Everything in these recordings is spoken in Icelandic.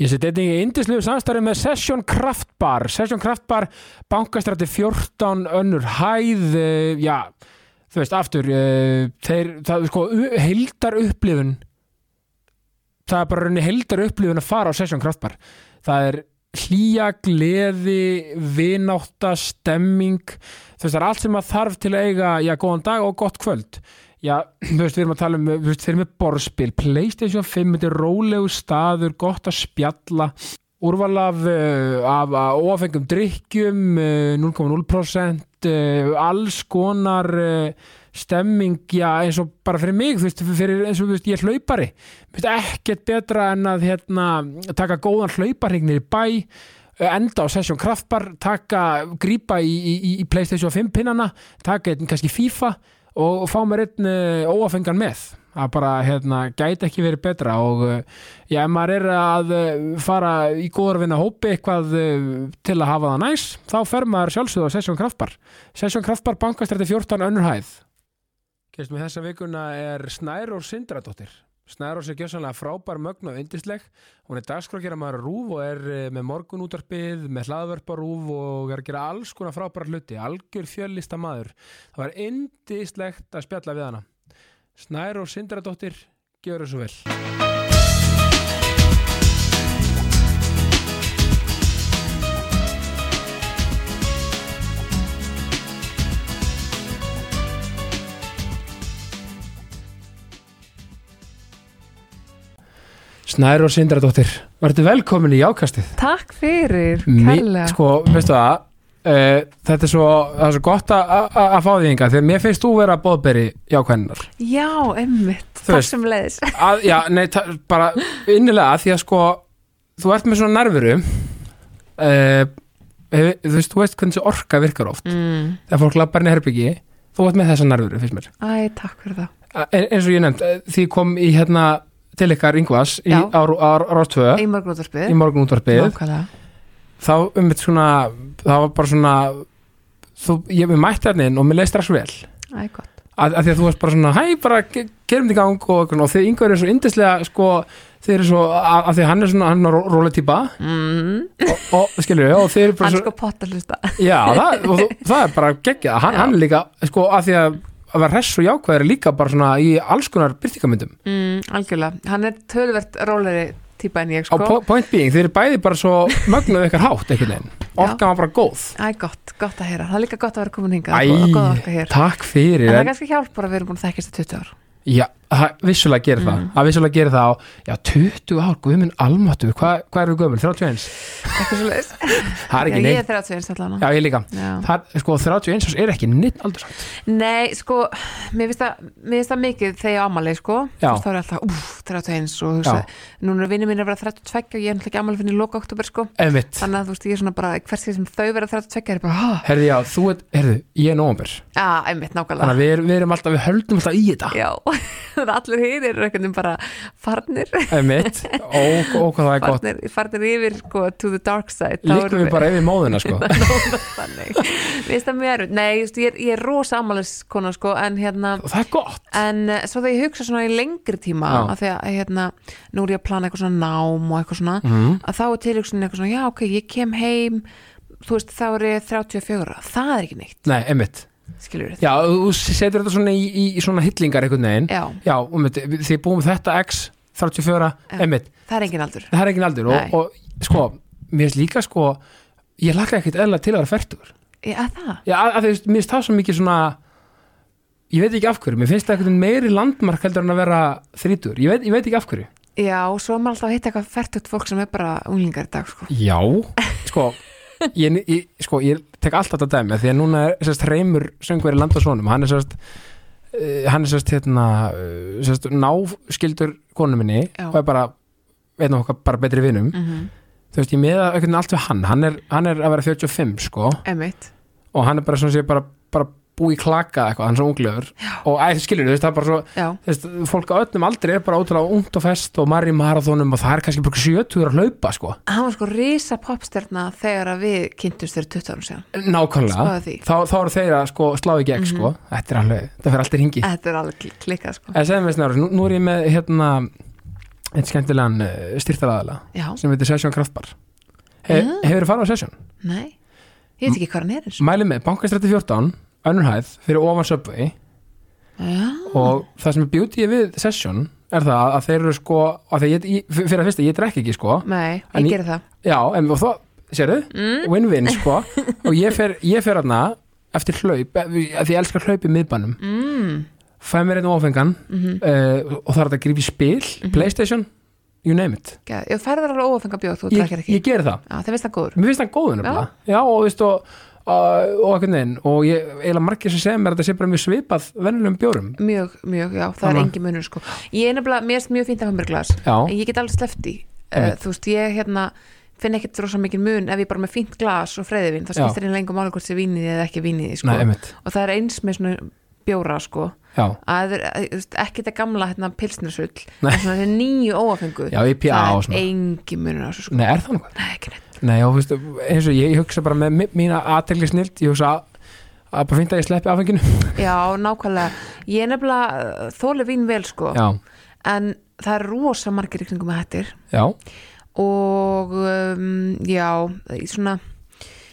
Ég seti einnig í indislegu samstarfi með Session Craft Bar. Session Craft Bar, bankastrætti 14 önnur hæð, uh, já, þú veist, aftur, uh, þeir, það er sko, heildar upplifun, það er bara rauninni heildar upplifun að fara á Session Craft Bar. Það er hlýja, gleði, vinátta, stemming, þú veist, það er allt sem að þarf til að eiga, já, góðan dag og gott kvöld. Já, þú veist, við erum að tala um, þú veist, þeir eru með borðspil, Playstation 5, þetta er rólegu staður, gott að spjalla, úrval af, uh, af uh, óafengum drikkjum, uh, 0,0%, uh, alls konar stemming, já, eins og bara fyrir mig, þú veist, fyrir, eins og, þú veist, ég er hlaupari, þú veist, ekkert betra en að, hérna, taka góðan hlauparregnir í bæ, enda á Session Kraftbar, taka, grípa í, í, í Playstation 5 pinnana, taka kannski FIFA, og fá mér einn uh, óafengan með að bara hérna, gæti ekki verið betra og uh, já, ef maður er að uh, fara í góður vinna hópi eitthvað til að hafa það næs þá fer maður sjálfsögðu á Session Kraftbar Session Kraftbar bankastrætti 14 önnur hæð. Gestum við þessa vikuna er Snær og Sindradóttir Snærós er gjössanlega frábær mögn og yndisleg. Hún er dagskrákjara maður rúf og er eh, með morgunútarpið, með hlaðvörpa rúf og er að gera alls konar frábæra hluti. Algjör fjöllista maður það var yndislegt að spjalla við hana. Snærós Sindradóttir gjör þessu vel Snær og Sindradóttir, verður velkomin í jákastið. Takk fyrir, kærlega. Sko, veistu það uh, Þetta er svo, er svo gott að- fá því yngar Þegar mér finnst þú vera bóðberi jákvæðinar Já, emmitt, Þú takk sem leiðis að, Já, nei, bara innilega Því að sko, þú ert með svona nervuru uh, Þú veist, þú veist hvernig orka virkar oft. Mm. Þegar fólk lappar inn í herbyggi Þú ert með þessa nervuru, finnst mér. Æ, takk fyrir það. En, eins og ég nefnd, því kom í hérna til ykkar yngvas í, Já. á, á, á Rástvö Í morgunútvarpið. Þá um þetta svona það var bara svona þú, ég við mætti hann inn og mér leið strax vel. Æ, að, að því að þú varst bara svona hæ, bara ge- gerum þetta í gang og, og þegar yngvar er svo yndislega sko, þeir eru svo, að, að því hann er svona hann er rólega típa mm. og, og skilur við, og þeir eru bara Hann svo sko potta hlusta já, það, og, það er bara geggjað, hann, hann er líka sko, að því að að vera hress og jákvæður er líka bara svona í alls konar byrtingamyndum mm, Algjörlega, hann er tölvert róleri típa en ég á sko. po point being, þeir eru bæði bara svo mögnuð ykkar hátt einhvern veginn, orkan var bara góð. Æ, gott, gott að heyra. Það er líka gott að vera komin hingað. Æ, takk fyrir. En það er kannski hjálpar að við erum búin að þekkjast í 20 ár Já, vissulega gerir það. Mm. vissulega gerir það á, já, 20 ár. Guðminn almáttu, hvað hva við gömul? 31, Eitthvað svo leiðis það er Já, ég er 31 allan já, ég líka, Já. það, sko, 31 árs er ekki neitt aldursamt, Nei, sko, mér finnst það, mér finnst það mikið þegar ég á ámali, sko. Þú veist, þá er alltaf, úf, 31 og hugsa, núna er vinnir mín að vera 32 og ég er náttúrulega ekki ámali fyrir loka oktober, sko. Emitt Þannig að þú veist, ég er svona bara, hversi sem þau vera 32 er bara, ha, herði, já, þú er nómber einmitt, að allir hýr eru einhvern veginn bara farnir, emitt, og, og hvað það er gott. Farnir, farnir yfir, sko, to the dark side. Líkum við bara yfir móðuna, sko. Nei, veist, ég ég er rosa ámaliskona, sko, en hérna og það er gott. En uh, svo þegar ég hugsa svona í lengri tíma að því að hérna, nú er ég að plana eitthvað svona nám og eitthvað svona, mm. að þá er tilhugsun eitthvað svona, já ok, ég kem heim þú veist, þá er ég 34 það er ekki neitt, nei, emitt skilur við já, þú setur þetta svona í, í, í svona hillingar einhvern veginn. Já, já, um, því búum þetta x 34, Já. emitt það er engin aldur. Það er engin aldur og, og sko, mér finnst líka sko ég laka ekkert eðla til að vera færtugur Já, að það, já, að, að mér finnst það svo mikið svona ég veit ekki af hverju, mér finnst það eitthvað meiri landmark heldur en að vera þrítur, ég veit, ég veit ekki af hverju. Já, svo er maður alltaf að hitta eitthvað færtugt fólk sem er bara unglingar í dag, sko. Já, sko ég, ég, sko, ég tek alltaf þetta dæmi því að núna er sérst reymur söngveri landasónum, hann er sérst uh, hann er sérst hérna uh, sérst náskildur konu minni Já. og er bara, veit okkar bara betri vinum. Mm þú veist, ég meða veginn allt við hann. Hann er, hann er að vera 45 sko. Emitt, og hann er bara svona sé bara, bara búið klaka eitthvað, hann er svo unglegur. Og æ, skilur þú það er bara svo veist, fólk á öllum aldrei er bara ótrúlega ungt og fest og marri marathónum og það er kannski bara 70 að hlaupa sko. Hann var sko risa popstjarna þegar að við kynntumst fyrir 20 árum síðan. Nákvæmlega, þá, þá eru þeir að sko slá í gegn sko, þetta er alveg, þetta fyrir alltaf hingi Þetta er alveg kli- klikkað, sko. En segjum við snarur, nú, nú er ég með hérna einn skemmtilegan uh, styrtaraðala sem heitir Session Kraftbar. He. Hefur farið á er og. Mæli með, bankastrætti 14 önnur hæð fyrir ofan Subway. Já, og það sem er beauty við Session er það að þeir eru sko að ég, fyrir að fyrsta, ég drekk ekki sko. Nei, ég gerir það. Já, en og þá, sérðu, mm. win-win sko. Og ég fer, ég fer aðna eftir hlaup, að því ég elskar hlaup í miðbænum. Mm. fæ mér einn ofengan Mm uh, og það er þetta að grífa í spil Mhm. Playstation, you name it. Ég færður alveg óafenga bjóð, þú ég, drakkir ekki. ég geri það, já, það veist það góður. Mér finnst það góður nefnilega. Já, og veist og og einhvern veginn og ég, eiginlega margir sem segja mér að þetta sé bara mjög svipað venjulegum bjórum mjög, mjög, já, það Þannig. er engin munur sko. ég er nefnilega, mér er mjög fínt að hafa mér glas en ég get alveg sleppt í uh, Einmitt. þú veist, ég hérna finn ekkert rosa mikið mun ef ég bara með fínt glas og freyðivinn, það Já. skiptir einlega lengur máli hvort sé vínið eða ekki vínið sko. nei, og það er eins með svona bjóra sko, að það er að, veist, ekki þetta gamla hérna, pilsnersull þessi nýju óafengu það er engin munur á þessu sko. nei, er það? Nei, og veist, eins og ég, ég hugsa bara með mína aðtegli snilt, ég hugsa að að bara fínt að ég sleppi áfenginu já, nákvæmlega. Ég er nefnilega uh, þóli vín vel sko. Já, en það er rosa margir í kringum með hættir. Já, og um, já, svona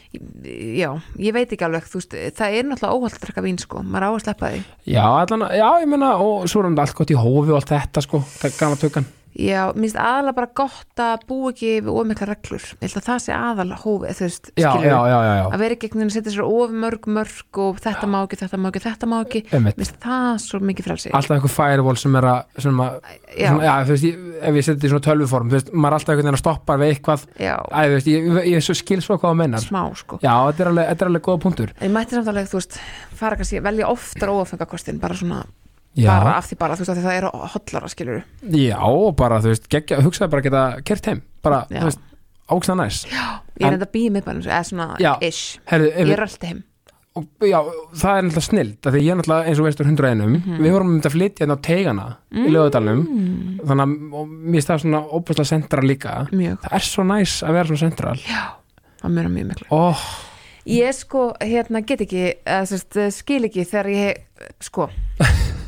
já, ég veit ekki alveg þú veist, það er náttúrulega óhald að drekka vín sko, maður á að sleppa því. Já, allan, já, ég meina og svo er hann allt gott í hófi og allt þetta sko, það er gana tökkan já, minnst aðalega bara gott að búa ekki við ómikla reglur, ég held að það sé aðal hófi, þú veist, já, skilur já, já, já, já, að vera veginn að setja sér of mörg mörg og þetta má ekki, þetta má ekki, þetta má ekki. Minnst það svo mikið frelsi. Alltaf eitthvað firewall sem er að sem að, já, svona, já, þú veist, ef ég setja í svona tölvuform, þú veist, maður er alltaf einhvern veginn að stoppa við eitthvað, já, þú veist, ég, ég, ég skil svo hvað það mennar, smá sko. Já, þetta er alveg, þetta er alveg góða punktur, ég mætti samt alveg, þú veist, fara kannski velja oftar óafengakostin, bara svona já, bara af því bara, þú veist, því það er hotlara skilur já, og bara, þú veist, geggja, hugsaði bara að geta kert heim, bara, Já. þú veist, áksta næs, ég En- er enda býð miðbænum, eða svona Já. ish, herðu, ef, ég röldi heim. Og, já, það er náttúrulega snild, af því ég er náttúrulega eins og veistur hundra einum, Mhm. við vorum um þetta að flytja hérna á teigana í lögadalum, mm, þannig að mér stað svona óbúslega central líka, mjög, það er svo næs að vera svona central, já, það mjög mjög miklu. Óh, ég sko, hérna, get ekki eða, sérst, skil ekki þegar ég sko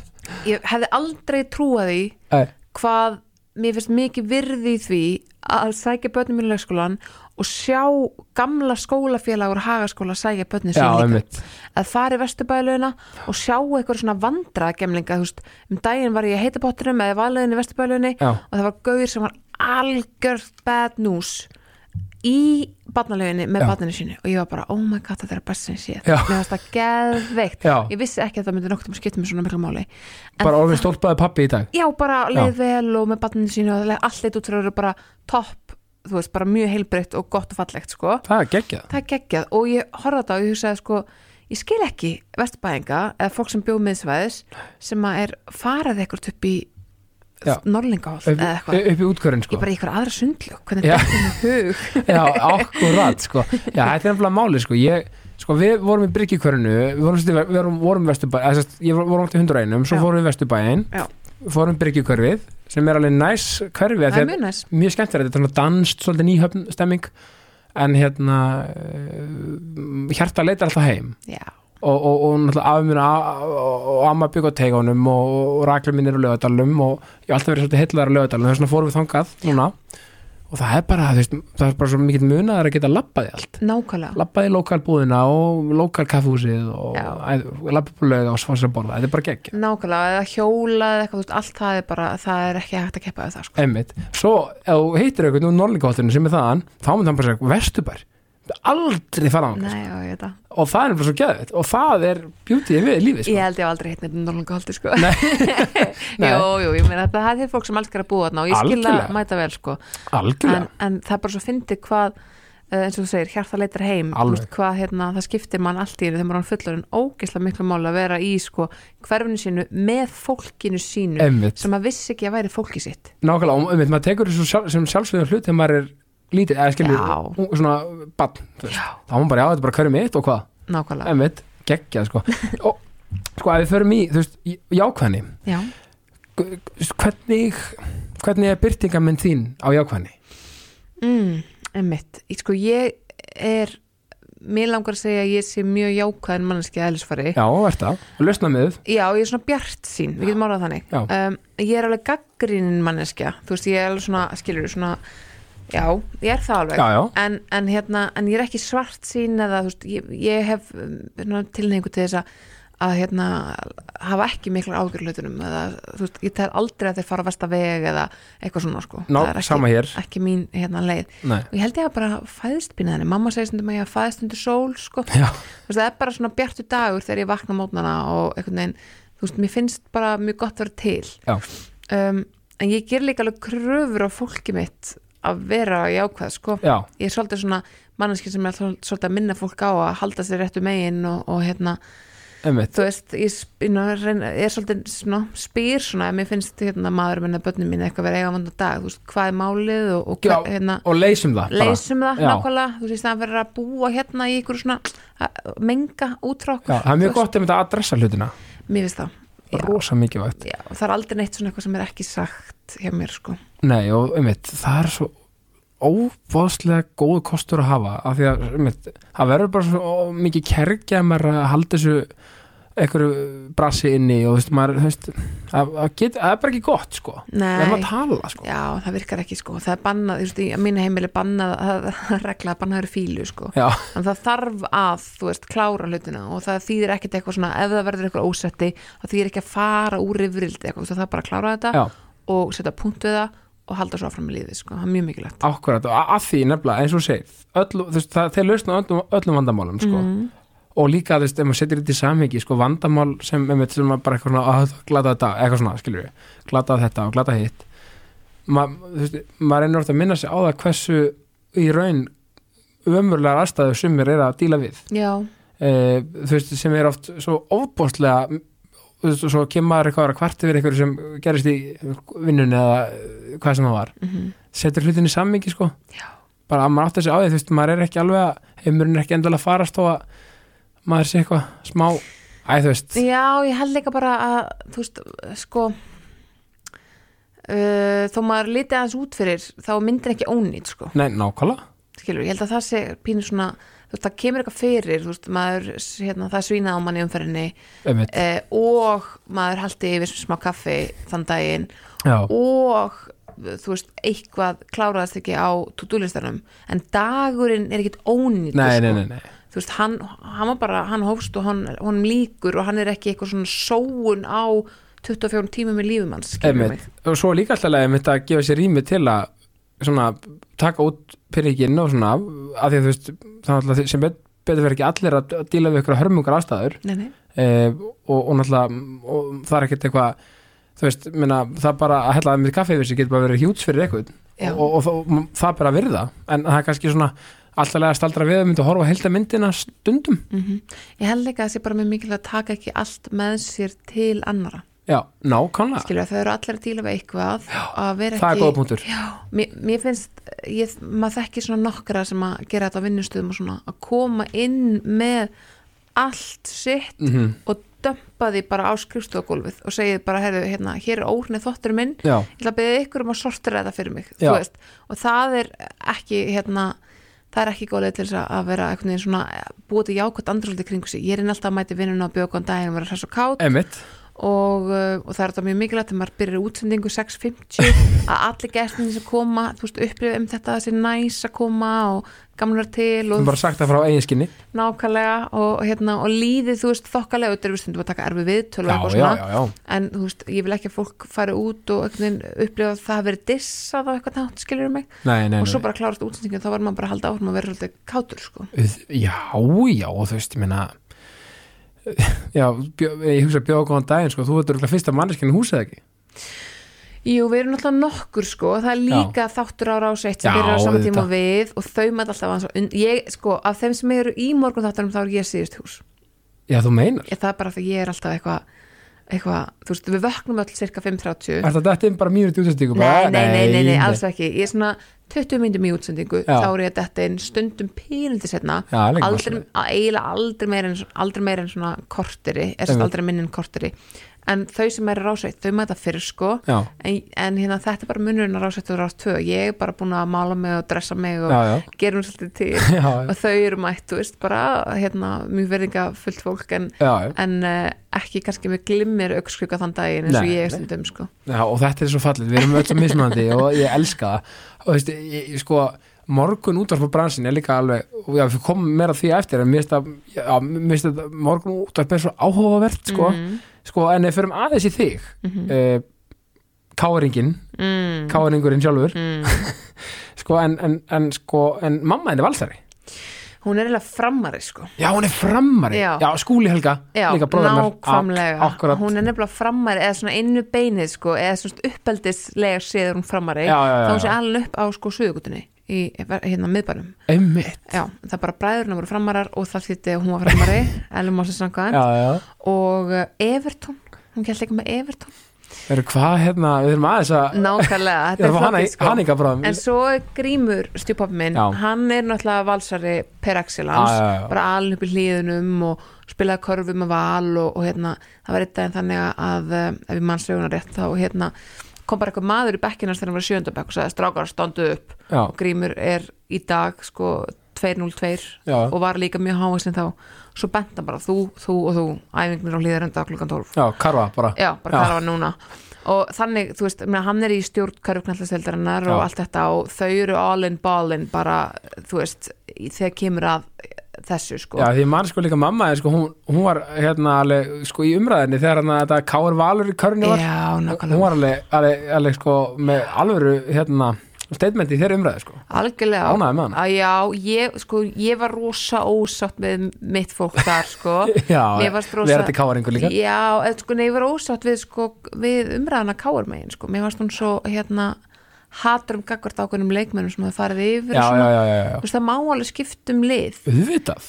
ég hefði aldrei trúað því eh, hvað mér finnst mikið virði því að sækja börnum í leikskólan og sjá gamla skólafélagur hagaskóla sækja börnum sín líka. að fara í vesturbælaugina og sjá eitthvað svona vandragemlinga þú veist, um daginn var ég að heita pottinum eða valegin í vesturbælauginni já, og það var gauður sem var algjörð bad news í barnalauginni með barninu sínu og ég var bara, oh my god, þetta er að besta sem ég Já. mér varst það geðveikt. Já, ég vissi ekki að það myndi nokkuð um skipta með svona miklu máli. En bara orðin stólpaði pappi í dag, já, bara leið vel og með barninu sínu og allt leitt út að vera bara topp þú veist, bara mjög heilbreytt og gott og fallegt sko. það er geggjað, það er geggjað. Og ég horfði þetta og ég hugsaði sko ég skil ekki vesturbæðinga eða fólk sem bjóð miðsvæðis sem að er farað ekkert upp í Upp, eða eitthvað. upp í útkörinn sko, ég bara eitthvað aðra sundlög hvernig þetta er með hug? Já, akkurat sko, já, þetta er nefnilega máli sko, ég, sko, við vorum í bryggjukörinu, við vorum, við vorum, vorum vesturbæ, eða sérst, ég vorum alltaf hundra einum, svo Já. fórum við vesturbæin, Já. fórum bryggjukörfið, sem er alveg næs hverfið, það er mjög næs. mjög skemmt þetta er svona danst, svolítið nýhöfn stemming, en hérna, uh, hjarta leitar alltaf heim, já, og, og, og náttúrulega afi mín og, amma bygg á teigunum og, og rakli mínir á lögadalum og ég hef alltaf verið svolítið heillar á lögadalum þess vegna fórum við þangað núna. Og það er bara, veist, það er bara svo mikið munaðar að geta labbaði allt. Nákvæmlega. Labbaði í lokalbúðina og lokal kaffúsið og Já. labbaði på lög og svonsir að borða, þetta er bara gegg nákvæmlega, eða hjóla eða eitthvað, veist, allt það er bara það er ekki hægt að keppa við það sko. emmitt, svo ef þú heitir eitthvað nú norlingahóttinu sem er þaðan, þá mun það bara segja vesturbær, aldrei fara á hann það. Og það er bara svo geðvitt og það er beautyið við lífið sko. Ég held ég aldrei hitt neitt Norlungaholti sko. Jú, jú, ég meina það er fólk sem elskar að búa þarna og ég skil Algjörlega. að mæta vel sko. En, en það er bara svo fyndi hvað uh, eins og þú segir, hjarta leitar heim veist, hvað hérna, það skiptir mann allt í þegar maður er fullur en ógeðslega miklu máli að vera í sko hverfinu sínu með fólkinu sínu emmitt sem maður vissi ekki að væri fólki sitt. Nákvæmlega, og einmitt, maður tekur þessu sjálf, sem sjálfsögðum hlut þegar maður er lítið, eða skilur, svona bann, þú veist, þá er maður bara, já, þetta er bara hverju mitt og hvað, nákvæmlega, einmitt, geggjað, sko. Og, sko, ef við förum í, þú veist, jákvæðni. Já, hvernig, hvernig er byrtingamenn þín á jákvæðni? mm, einmitt. Ég- sko ég er mér langar að segja að ég sé mjög jákvæðin manneskja eðlisfari. Já, verður það, lausna með Já, ég er svona bjart sín, við getum orðað þannig. Um, Ég er alveg gaggrínin manneskja. Þú veist, ég er alveg svona, skilur svona Já, ég er það alveg. Já, já, En, en, hérna, en ég er ekki svart sín eða, veist, ég, ég hef um, tilhengu til þess að að hérna, hafa ekki miklar ágjörlutunum eða, veist, ég tel aldrei að þeir fara á versta veg eða eitthvað svona sko. ná, Það er ekki, ekki mín hérna leið. Nei, og ég held ég að bara fæðist býna þannig mamma segir stundum að ég að fæðist undir sól sko. veist, það er bara svona bjartu dagur þegar ég vakna mótnana og einhvern veginn, þú veist, mér finnst bara mjög gott að vera til. Um, en ég ger líka alveg kröfur á fólki mitt að vera jákvæð sko. já, ég er svolítið svona manneskið sem er svol- svolítið að minna fólk á að halda sér réttu megin og, og hérna, einmitt. þú veist ég, ég, er svolítið svona, spyr svona ef mér finnst hérna maður minna börnum mín eitthvað vera eiga vandan dag, þú veist, hvað er málið og, og Já, hérna, Og leysum það leysum það nákvæmlega, þú veist, það verður að búa hérna í ykkur svona að menga út frá okkur. Já, það er mjög gott ef þetta adressa hlutina. Mér finnst það Já. Rosa mikilvægt Já, og það er aldrei neitt svona eitthvað sem er ekki sagt hjá mér sko Nei, og einmitt, það er svo óbóðslega góðu kostur að hafa af því að einmitt, það verður bara svo mikið kergja að maður að halda þessu einhverju brasi inni og þú veist, maður, þú veist það það get- það er bara ekki gott, sko. Við erum að Nei, tala, sko. Já, það virkar ekki sko. Það er bannað, þú veist, í að mínu heimili bannað það er regla að bannaður fílu sko. Já, en það þarf að, þú veist, klára hlutina og það þýðir ekkert eitthvað svona ef það verður eitthvað ósetti, það þýðir ekki að fara úr yfirildi eitthvað, þú veist, það er bara að klára þetta já, og setja punkt við það og halda svo áfram með lífið, sko, það er mjög mikilvægt. Akkurat og að því nefnilega, eins og þú segir öll, þú veist, það, þeir lausna öllum, öllum vandamálum, sko. Mm. Og líka, þú veist, ef maður setur þetta í samhengi sko, vandamál sem, sem maður bara eitthvað svona, að glata þetta, eitthvað svona, skilur við glata þetta og glata hitt. Ma, þú veist, maður reynir ofta að minna sig á það hversu í raun ömurlegar aðstæðu sumir er að díla við. Já, e, þú veist, sem er oft svo ofbóðslega þú veist, og svo kemur eitthvað að vera kvart yfir eitthvað sem gerist í vinnunni eða hvað sem það var. Mm setur hlutin í samhengi, sko. Já. bara að maður átt að segja á því, þú veist, maður er ekki alveg að heimurinn er ekki endalega að farast og að maður sé eitthvað smá æ, þú veist, Já, ég held líka bara að þú veist, sko uh, þó maður litið aðeins út fyrir þá myndin ekki ónýtt, sko. Nei, nákvæmlega. Skilur, ég held að það sé pínur svona þú veist, það kemur eitthvað fyrir, þú veist, maður hérna, það svínað á manni umferðinni eh, og maður haldi yfir smá kaffi þann daginn já, og þú veist, eitthvað kláraðast ekki á to-do-listanum en dagurinn er ekkit ónýtt nei, sko. nei, nei, nei þú veist, hann, hann var bara, hann hófst og hann, honum líkur og hann er ekki eitthvað svona sóun á 24 tímum í lífum hans, skilur mig. Og svo líka alltaf einmitt að gefa sér rými til að svona taka út pyrrikinn og svona að því að þú veist, það alltaf sem bet, betur verið ekki allir að díla við ykkur hörmungar aðstæður. Nei, nei, e, og, og náttúrulega og það er ekkert eitthvað þú veist, minna, það bara að hella með kaffi yfir sig getur bara verið hjúts fyrir eitthvað og, og, og, það bara virða. En það er kannski svona alltaf að staldra við að mynda að horfa að helda myndina stundum. Mm ég held ekki að það sé bara mjög mikilvægt að taka ekki allt með sér til annara já, nákvæmlega, skilur, þau eru allir að díla við eitthvað að vera það er ekki góða punktur. Já, mér, mér finnst, ég, maður þekki svona nokkra sem að gera þetta á vinnustöðum og svona að koma inn með allt sitt mm og dömpa því bara á skrifstofagólfið og segið bara, heyrðu, hérna, hér er óhrnið þottur minn, já, ég ætla að beðið ykkur um að sortira þetta fyrir mig, Já. þú veist og það er ekki, hérna það er ekki góðlega til þess að vera einhvern veginn svona búið til jákvæmt andrúldi kringu sig. Ég er inn alltaf að mæti vinnuna og bjóða góðan daginn og vera hress og kátt og, uh, og það er þetta mjög mikilvægt þegar maður byrjar útsendingu 6.50 að allir gestinni sem koma þú veist, upplifa um þetta þessi næs að koma og gamlar til og bara sagt það frá eiginskinni nákvæmlega og, hérna, og líðið þú veist þokkalega auðvitað við stundum að taka erfi viðtölu já, já, já, en þú veist, ég vil ekki að fólk fari út og upplifa að það hafi verið dissað á eitthvað nátt, skilur mig? Nei, nei, og svo nei. bara klárast útsendingin, þá var maður bara að halda áfram að vera svolítið kátur, sko. Já, já, og þú veist, ég meina já, ég hugsa bjóða góðan daginn, sko, þú veitur örugglega fyrsta manneskinn húsið ekki? Jú, við erum náttúrulega nokkur sko það er líka þáttur á rás eitt sem Já, byrjar á saman tíma við og þau mæta alltaf á und- ég, sko, af þeim sem eru í morgun þáttunum þá er ég síðust hús. Já, þú meinar, ég, það er bara því ég er alltaf eitthvað eitthvað, þú veist, við vöknum öll cirka 5.30 er þetta inn bara mínúti útsendingu? Nei, nei, nei, nei, nei, alls ekki. Ég er svona 20 myndum í útsendingu þá er ég þetta inn stundum pínildi setna aldrei, aldrei meira en, en svona korteri, er aldrei minn en korteri en þau sem eru rásveit, þau mæta fyrir sko. En, en hérna þetta er bara munurinn að rásveit og rás 2 ég er bara búin að mála mig og dressa mig og já, já, gerum svolítið til. Já, og þau eru mætt, þú veist, bara hérna, mjög verðinga fullt fólk en, en uh, ekki kannski með glimmir aukskruka þann daginn eins og Nei, ég er stundum sko. Já, og þetta er svo fallið, við erum öll svo mismunandi og ég elska það. Og veist, ég, ég, sko, morgun útvarp á bransin er líka alveg, og já, við komum meira því eftir en mér finnst að, morgun útvarp er svo áhugavert, sko, mm, sko en ef við förum aðeins í þig mm, uh, káringin, mm, káringurinn sjálfur. Mm. sko, en, en, en sko, en mamma henni valsari. Hún er eiginlega frammari sko. já, hún er frammari, Já. skúli Helga Já, líka nákvæmlega. Ak- hún er nefnilega frammari eða svona innu beinið sko, eða svona uppeldislega séður hún frammari. Já, já, já, þá hún sé já. alveg upp á sko suðugutunni í hérna miðbænum. Það bara bræðurna voru framarar og það þýtti að hún var Sangan já, já, og uh, Everton, hún gæti líka með Everton. Eru hvað hérna, við erum aðeins að nákvæmlega, þetta er fá hana, sko. en svo Grímur stjúpappi minn, Já. hann er náttúrulega valsari per já. bara alveg upp í hlýðunum og spilaði korfu með val og, og hérna, það var eitt daginn þannig að uh, ef ég mann söguna rétt þá hérna kom bara eitthvað maður í bekkinast þegar hann var sjöndabekk og sagði strákar standu upp. Já, og Grímur er í dag sko 202 já, og var líka mjög hávæsinn þá. Svo bent hann bara þú, þú og þú æfingnir á hlýðarenda klukkan 12 já, karfa bara. Já, bara Já. var núna. Og þannig, þú veist, hann er í stjórn karfknallastildarinnar og allt þetta og þau eru all in ballin bara, þú veist, þegar kemur að þessu, sko. Já, því mann sko líka mamma sko, hún, hún var hérna alveg sko í umræðinni þegar hann þetta Káur Valur í körni var. Já, hún nákvæmlega, var alveg, alveg, alveg sko með alvöru hérna statement í þeirra umræði sko. Algjörlega. Ánægði með hann að já, ég, sko, ég var rosa ósátt með mitt fólk þar, sko. Já, Mér fannst rosa- verandi káringur líka. Já, eða sko, nei, ég var ósátt við, sko, við umræðana káarmegin, sko, mér varst hún svo, hérna, hatur um gagvart ákveðnum leikmennum sem það farið yfir Já, svona, já, já, veist, það má alveg skipt um lið.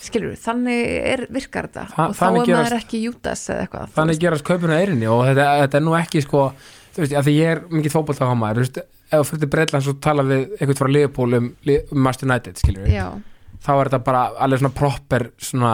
Skilur þannig er, virkar þetta. Þa- og þá er gerast- maður ekki Júdas eða eitthvað þannig gerast kaupinu eirinni og þetta, þetta er nú ekki sko þú veist, að því ég er mikið fótboltahámaður þú veist, ef þú fyrir Breitland svo tala við einhvern frá Liverpool um, um Master United skilur við, þá er þetta bara alveg svona proper svona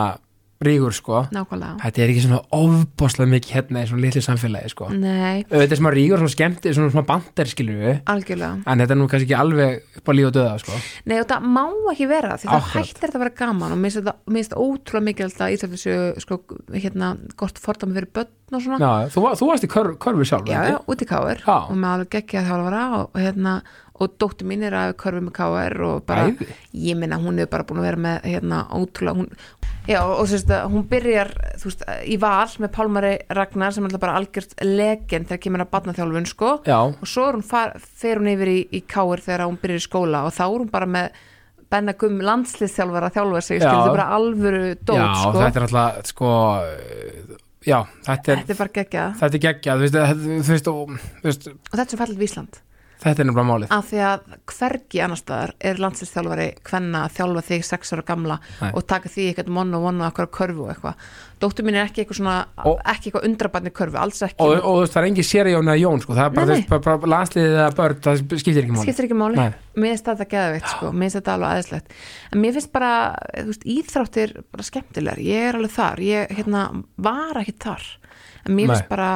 rígur sko nákvæmlega þetta er ekki svona ofbáslega mikið hérna í svona litlu samfélagi sko Nei, þetta er svona rígur, svona skemmti, svona, svona bandir skilur við, algjörlega en þetta er nú kannski ekki alveg upp á líf og döða sko Nei, og það má ekki vera því það Akkurat. hættir þetta að vera gaman og mér finnst þetta- þetta ótrúlega mikilvægt að Ísland þessu sko, hérna, gott fordæmi fyrir börn og svona Já, þú, þú varst í kör, körfu sjálf já, ekki? já, út í káir Já. og með alveg geggja þjálfara og, og hérna og dóttir mín er að körfu með káir og bara, Æði. ég minna hún hefur bara búin að vera með hérna ótrúlega hún, já og þú veist að hún byrjar veist, í val með Pálmari Ragnar sem er alltaf bara algjört legend þegar kemur að batnaþjálfun sko. Já, og svo hún far, fer hún yfir í, í káir þegar hún byrjar í skóla og þá er hún bara með Benna Gumm landsliðþjálfara að þjálfa sig, þetta er bara alvöru dót já sko, þetta er alltaf sko já, þetta er þetta er bara geggjað. þetta er geggjað, þú veist, þú veist, og, þú veist og þetta er svo fallið við Ísland þetta er nefnilega málið. Af því að hvergi annar staðar er landsliðsþjálfari hvenna að þjálfa þig sex ára gamla Nei. og taka því eitthvað monn og vonn og eitthvað körfu og eitthvað. Dóttur mín er ekki eitthvað svona Og- ekki eitthvað undrabarni körfu, alls ekki. Og, og veist, það er engin séri Jón eða Jón sko, það er bara, Nei, bara, bara landsliðið eða börn, það skiptir ekki máli. Skiptir ekki máli, Nei. mér finnst þetta geðveitt sko, mér finnst þetta alveg aðeinslegt en mér finnst bara, þú veist, íþráttir bara skemmtilegar, ég er alveg þar. Ég hérna, var ekki þar. En mér finnst bara,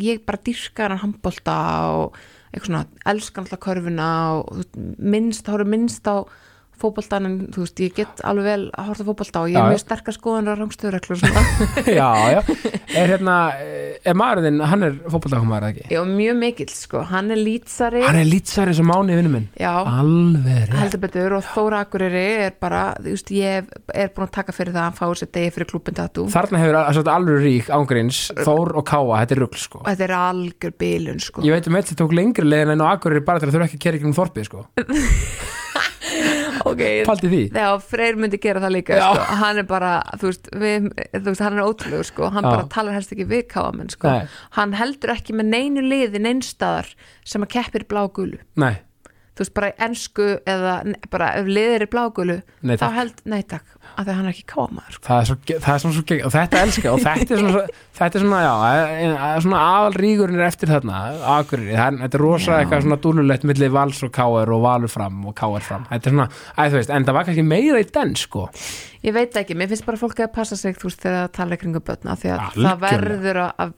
ég bara dyrka hann handbolta og eitthvað svona, elskan alltaf körfuna og minnst, þá eru minnst á fótboltan en þú veist, ég get alveg vel að horta á fótbolta og ég er já. mjög sterkar skoðan á rangstöðureglur svona, já, já, er hérna er maðurinn, hann er fótbolltakumar eða ekki? Já, mjög mikill sko, hann er lýtsari. Hann er lýtsari sem mánu vinnu minn. Já, alveg heldur betur og Þóra Akureyri er bara, þú veist, ég er búin að taka fyrir það að hann fáið sér degi fyrir og þarna hefur al- alveg rík ángríns Þór og Káa, þetta er rugl sko. Þetta er algjör bilun sko. Ég veit um eitt sem tók lengri leiðin en á Akureyri bara til að þurfa ekki að kera ykkur um þorpið sko ok, faldi því. Þegar Freyr myndi gera það líka Já. sko, hann er bara, þú veist, við, þú veist hann er ótrúlegur sko, hann Já. bara talar helst ekki við káamenn sko, hann heldur ekki með neinu liði neinstaðar sem að keppir blágulu. Nei, þú veist, bara í ensku eða bara ef liðir er blágulu Nei, þá held, nei takk, af því að hann er ekki káamaður sko. það er, það er svona svo gegn og þetta elska og þetta er svona, þetta er svona já, svona aðalrígurinn er eftir þarna það er, þetta er rosa Já. eitthvað svona dúlulegt milli vals og káar og valur fram og káar fram, þetta er svona, æ, þú veist en það var kannski meira í den sko ég veit ekki, mér finnst bara fólk að passa sig þú veist, þegar það tala kringum börna því að Algjörlega. það verður að,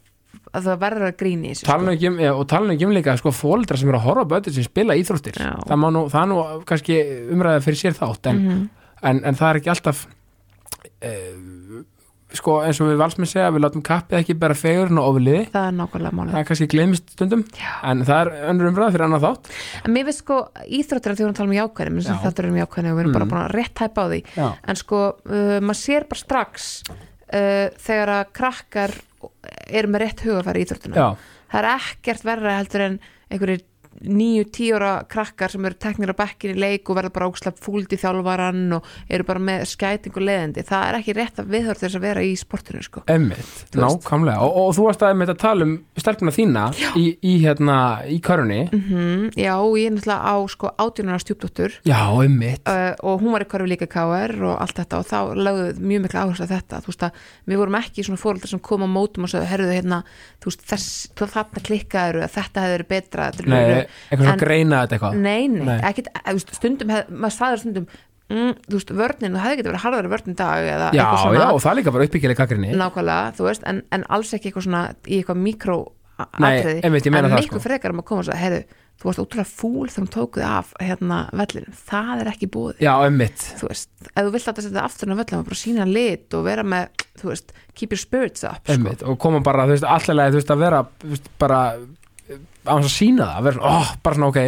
að að það verður að gríni í þessu talan ekki um, ja, og talan ekki um líka sko fóldra sem eru að horfa bötur sem spila íþróttir. Það, nú, það er nú kannski umræða fyrir sér þátt en, Mhm. en, en það er ekki alltaf eh, sko eins og við valsmenn segja við látum kappið ekki bera fegurinn og ofliði það er nákvæmlega málið. Það kannski gleymist stundum Já. en það er önnur umræða fyrir annar þátt. En mér finnst sko íþróttir að því að tala um jákvæðin þetta er um jákvæðin og við erum bara Mm. búin að rétt hæpa á því. Já, en sko uh, maður sér bara strax uh, þegar að krakkar eru með rétt hugafæri í íþróttina já, það er ekkert verra heldur en einhverjir níu, tíu ára krakkar sem eru teknir á bekkin í leik og verða bara ógslæpp fúld í þjálfaran og eru bara með skæting og leðindi, það er ekki rétt að viðhörð þess að vera í sportinu sko. Emmitt, nákvæmlega. Og, og þú varst að einmitt að tala um stelpuna þína í, í hérna, í körunni mm Já, ég er náttúrulega á sko átjónara stjúpdóttur. Já, emmitt uh, og hún var í hverju líka KR og allt þetta og þá lögðu mjög mikla áherslu að þetta. Þú veist að við vorum ekki svona fóreldrar sem koma á mótum og sagði, herruðu hérna þú veist, þess, þetta þetta eitthvað svona greina þetta eitthvað? Nei, nei, Nei. ekkit veist, stundum, hef, maður staður stundum mm, þú veist, vörnin, það hefði getið verið harðari vörnin í dag eða Já, eitthvað svona. já, og það líka bara uppbyggileg kakrinni nákvæmlega, þú veist, en, en alls ekki eitthvað svona í eitthvað mikró Nei, atriði, einmitt, ég meina en miklu sko. frekar um að koma og sagði, heyrðu, þú varst ótrúlega fúl þegar hún tókuði af hérna vellinu, það er ekki búið Já, emmitt þú veist, ef þú vilt að setja aftur á völlum og bara sína lit og vera með þú veist, keep your spirits up sko. Einmitt, og koma bara, þú veist, allavega þú veist, að vera, þú veist, bara á hans að sína það, vera, svona, oh, bara svona, ok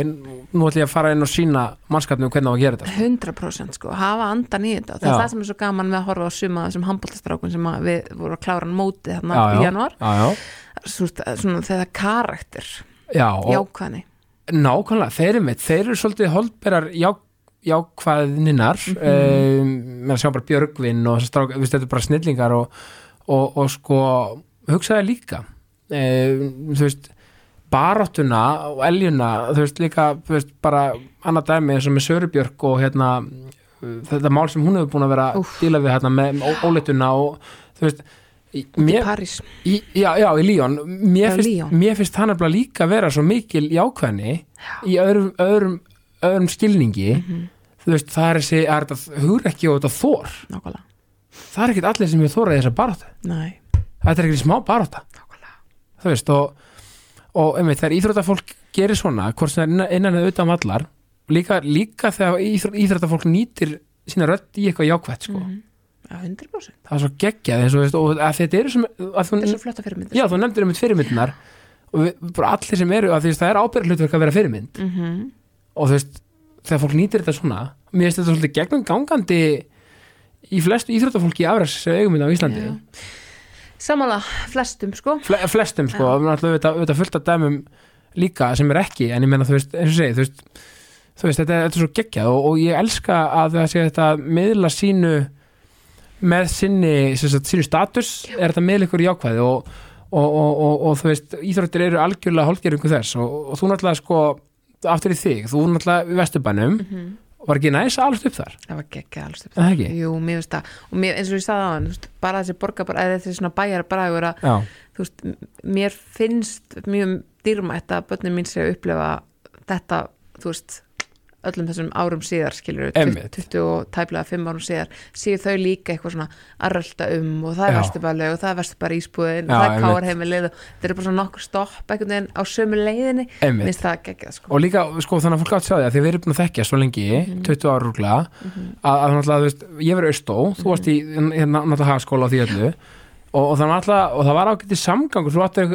nú ætlum ég að fara inn og sína mannskapnum hvernig á að gera þetta 100% sko, hafa andan í þetta. Það Já. er það sem er svo gaman með að horfa á suma þessum handbóltastrákun sem að við vorum að klára móti þarna Já, í já, januar já, já, svona, svona þegar karakter. Jákvæðni. Nákvæmlega, þeir eru mitt, þeir eru svolítið holdberar já, jákvæðninnar. Mm Mhm. með að sjá bara Björgvin og þessar strák, þetta er bara snillingar og, og, og sko hugsaði líka. Um, þú veist baráttuna og eljuna þú veist líka, þú veist, bara annað dæmi eins og með Sörubjörg og hérna þetta mál sem hún hefur búin að vera Úff. díla við hérna með óleituna og þú veist í- mér, París. í, já, já, í Líón mér, Já, finnst, Lyon. mér finnst hann nefnilega líka vera svo mikil jákvæðni í öðrum, öðrum, öðrum skilningi. Mhm. þú veist, það er þessi, það er þetta hugur ekki og þetta þór, nákvæmlega, það er ekkit allir sem ég þóra í þessa barátta, nei, þetta er ekkit smá barátta. Nákvæmlega. Þú veist, og, og einmitt, þegar íþróttafólk gerir svona, hvort sem það er innan- eða utan vallar, líka, líka þegar íþró, íþróttafólk nýtir sína rödd í eitthvað jákvætt, sko Mhm. Já, 100% það er svo geggjað, þetta sem, er svo flotta fyrir myndir Já, þú nefndir um fyrirmyndinar og við, bara allir sem eru, því að það er ábyrghlutverk að vera fyrirmynd mm -hmm. og þú veist, þegar fólk nýtir þetta svona mér finnst þetta svolítið gegnum gangandi í flestu íþróttafólki afræs eiguminn á Íslandi Já. Samanlega flestum sko Fle, flestum sko, Já. og náttúrulega auðvitað, fullt af dæmum líka sem er ekki, en ég meina þú veist, eins og segi, þú veist þú veist, þetta, þetta er svo geggjað og, og ég elska að það sé þetta miðla sínu með sinni, sagt, sínu status er þetta miðla ykkur jákvæði og, og, og, og, og þú veist, íþróttir eru algjörlega hálfgerðingu þess og, þú náttúrulega sko aftur í þig, þú náttúrulega í Vesturbænum Mhm. Var ekki næs alveg upp þar? Það var geggja alls upp ekki? Jú, það. Og mér, eins og ég sagði á hann bara þessi borgar bara, eða þessi svona bæjar þú veist, mér finnst mjög dýrmætt að börnin mín sé að upplifa þetta, þú veist öllum þessum árum síðar, Einmitt. 20 og tæplega 5 árum síðar séu þau líka eitthvað svona að rölda um og það er vesturbæli og það er vesturbæli ísbúðin og það er káarheimilið og þetta er bara svona nokkur stopp einhvern veginn á sömu leiðinni. Minnst það geggjað sko. Og líka, sko, þannig að fólk átt að sjá því að erum búin að þekkja svo lengi, Mhm. 20 ára rúglega að, að náttúrulega, þú veist, ég verið austó þú varst í, hérna, náttúrulega hagaskóla á því öllu og, og alltaf, og það var ágætið samgangur, þú áttur,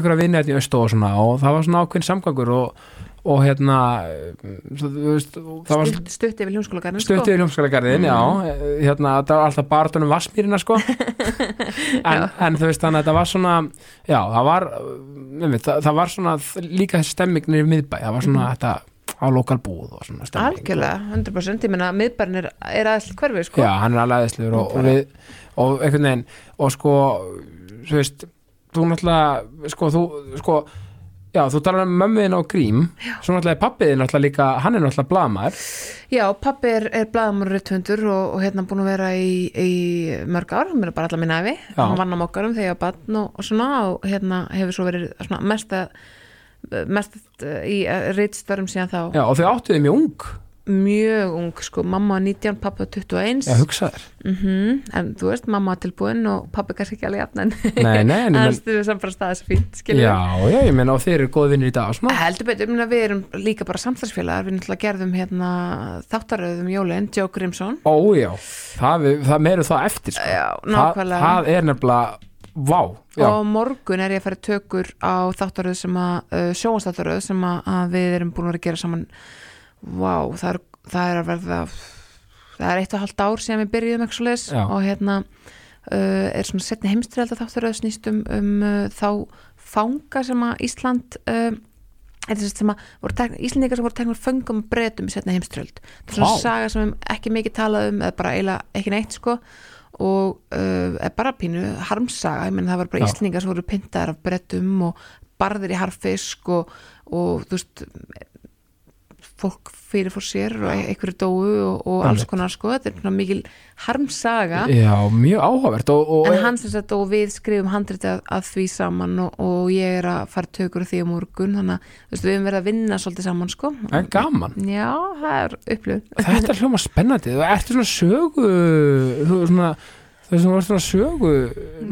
ykkur að vinna þetta í austó og og það var svona ákveðin samgangur og, og hérna þú veist, það var stutt, stutt yfir hljómskólagarinn stutt í hljómskalagarðin, já. Hérna, það var alltaf barðunum vassmýrina sko. En, en þú veist, þannig að þetta var svona já, það var nefnir, það, það var svona líka þessi stemming niður í miðbæ, það var svona þetta á lokal búð og svona stemming. Algjörlega, 100% ég meina miðbærin er, er aðeins hverfi sko. Já, hann er alveg aðeinslegur og, og við og einhvern veginn, og sko þú veist, þú náttúrulega sko, þú, sko já, þú talar um mömmuðin á grím. Svo náttúrulega er pappiðin náttúrulega líka, hann er náttúrulega blamar Já, pappi er, er blaðamur réttundur og, og hérna búin að vera í, í mörg ár, mér er bara allar minna æfi Já. hann vann á mokkarum þegar ég var barn og, og svona og hérna hefur svo verið svona mest að mest í rittstörfum síðan þá. Já, og þau áttuði mjög ung mjög ung sko, mamma var 19, pappa var 21 Já, hugsaður mm en þú veist, mamma tilbúin og pappi kannski ekki alveg jafn Nei, nei, en menn stuður samt bara staðis fínt skilur Já, já, ég menn og þeir eru góði vinnir í dag heldur betur, meina, við erum líka bara samstagsfélagar, við náttúrulega gerðum hérna þáttaröðum Jólin, Joe Grimson. Ó, já, það, það meiru það eftir sko. já, það, nákvæmlega. það er nefnilega, vá og morgun er ég að fara tökur á þáttaröð sem að, uh, sjónstáttaröð sem að, að við erum búin að gera saman vá, það er, það er að verða það er eitt og halvt ár sem við byrjuðum ekki svo leis Já. og hérna uh, er svona setni heimstyrjalda þáttaröð snýst um, um uh, þá fanga sem að Ísland uh, að Íslandingar sem voru teknur föngum og breytum í setni heimstyrjald það er svona Vá. saga sem við ekki mikið talað um eða bara eiginlega ekki neitt sko og uh, er bara pínu harmsaga, ég menn það var bara Já. Íslandingar sem voru pyntaðar af brettum og barðir í harfisk og, og þú veist fólk fyrir fór sér og einhverju dóu og, og alls konar sko, þetta er mikil harmsaga. Já, mjög áhugavert og, og, en hann sem sagt og við skrifum handriti að, að því saman og, og ég er að fara tökur því á morgun þannig að við höfum verið að vinna svolítið saman sko. Er gaman. Já, það er upplöð Þetta er hljóma spennandi, þú ertu svona sögu þú er svona þú veist, þú ert svona sögu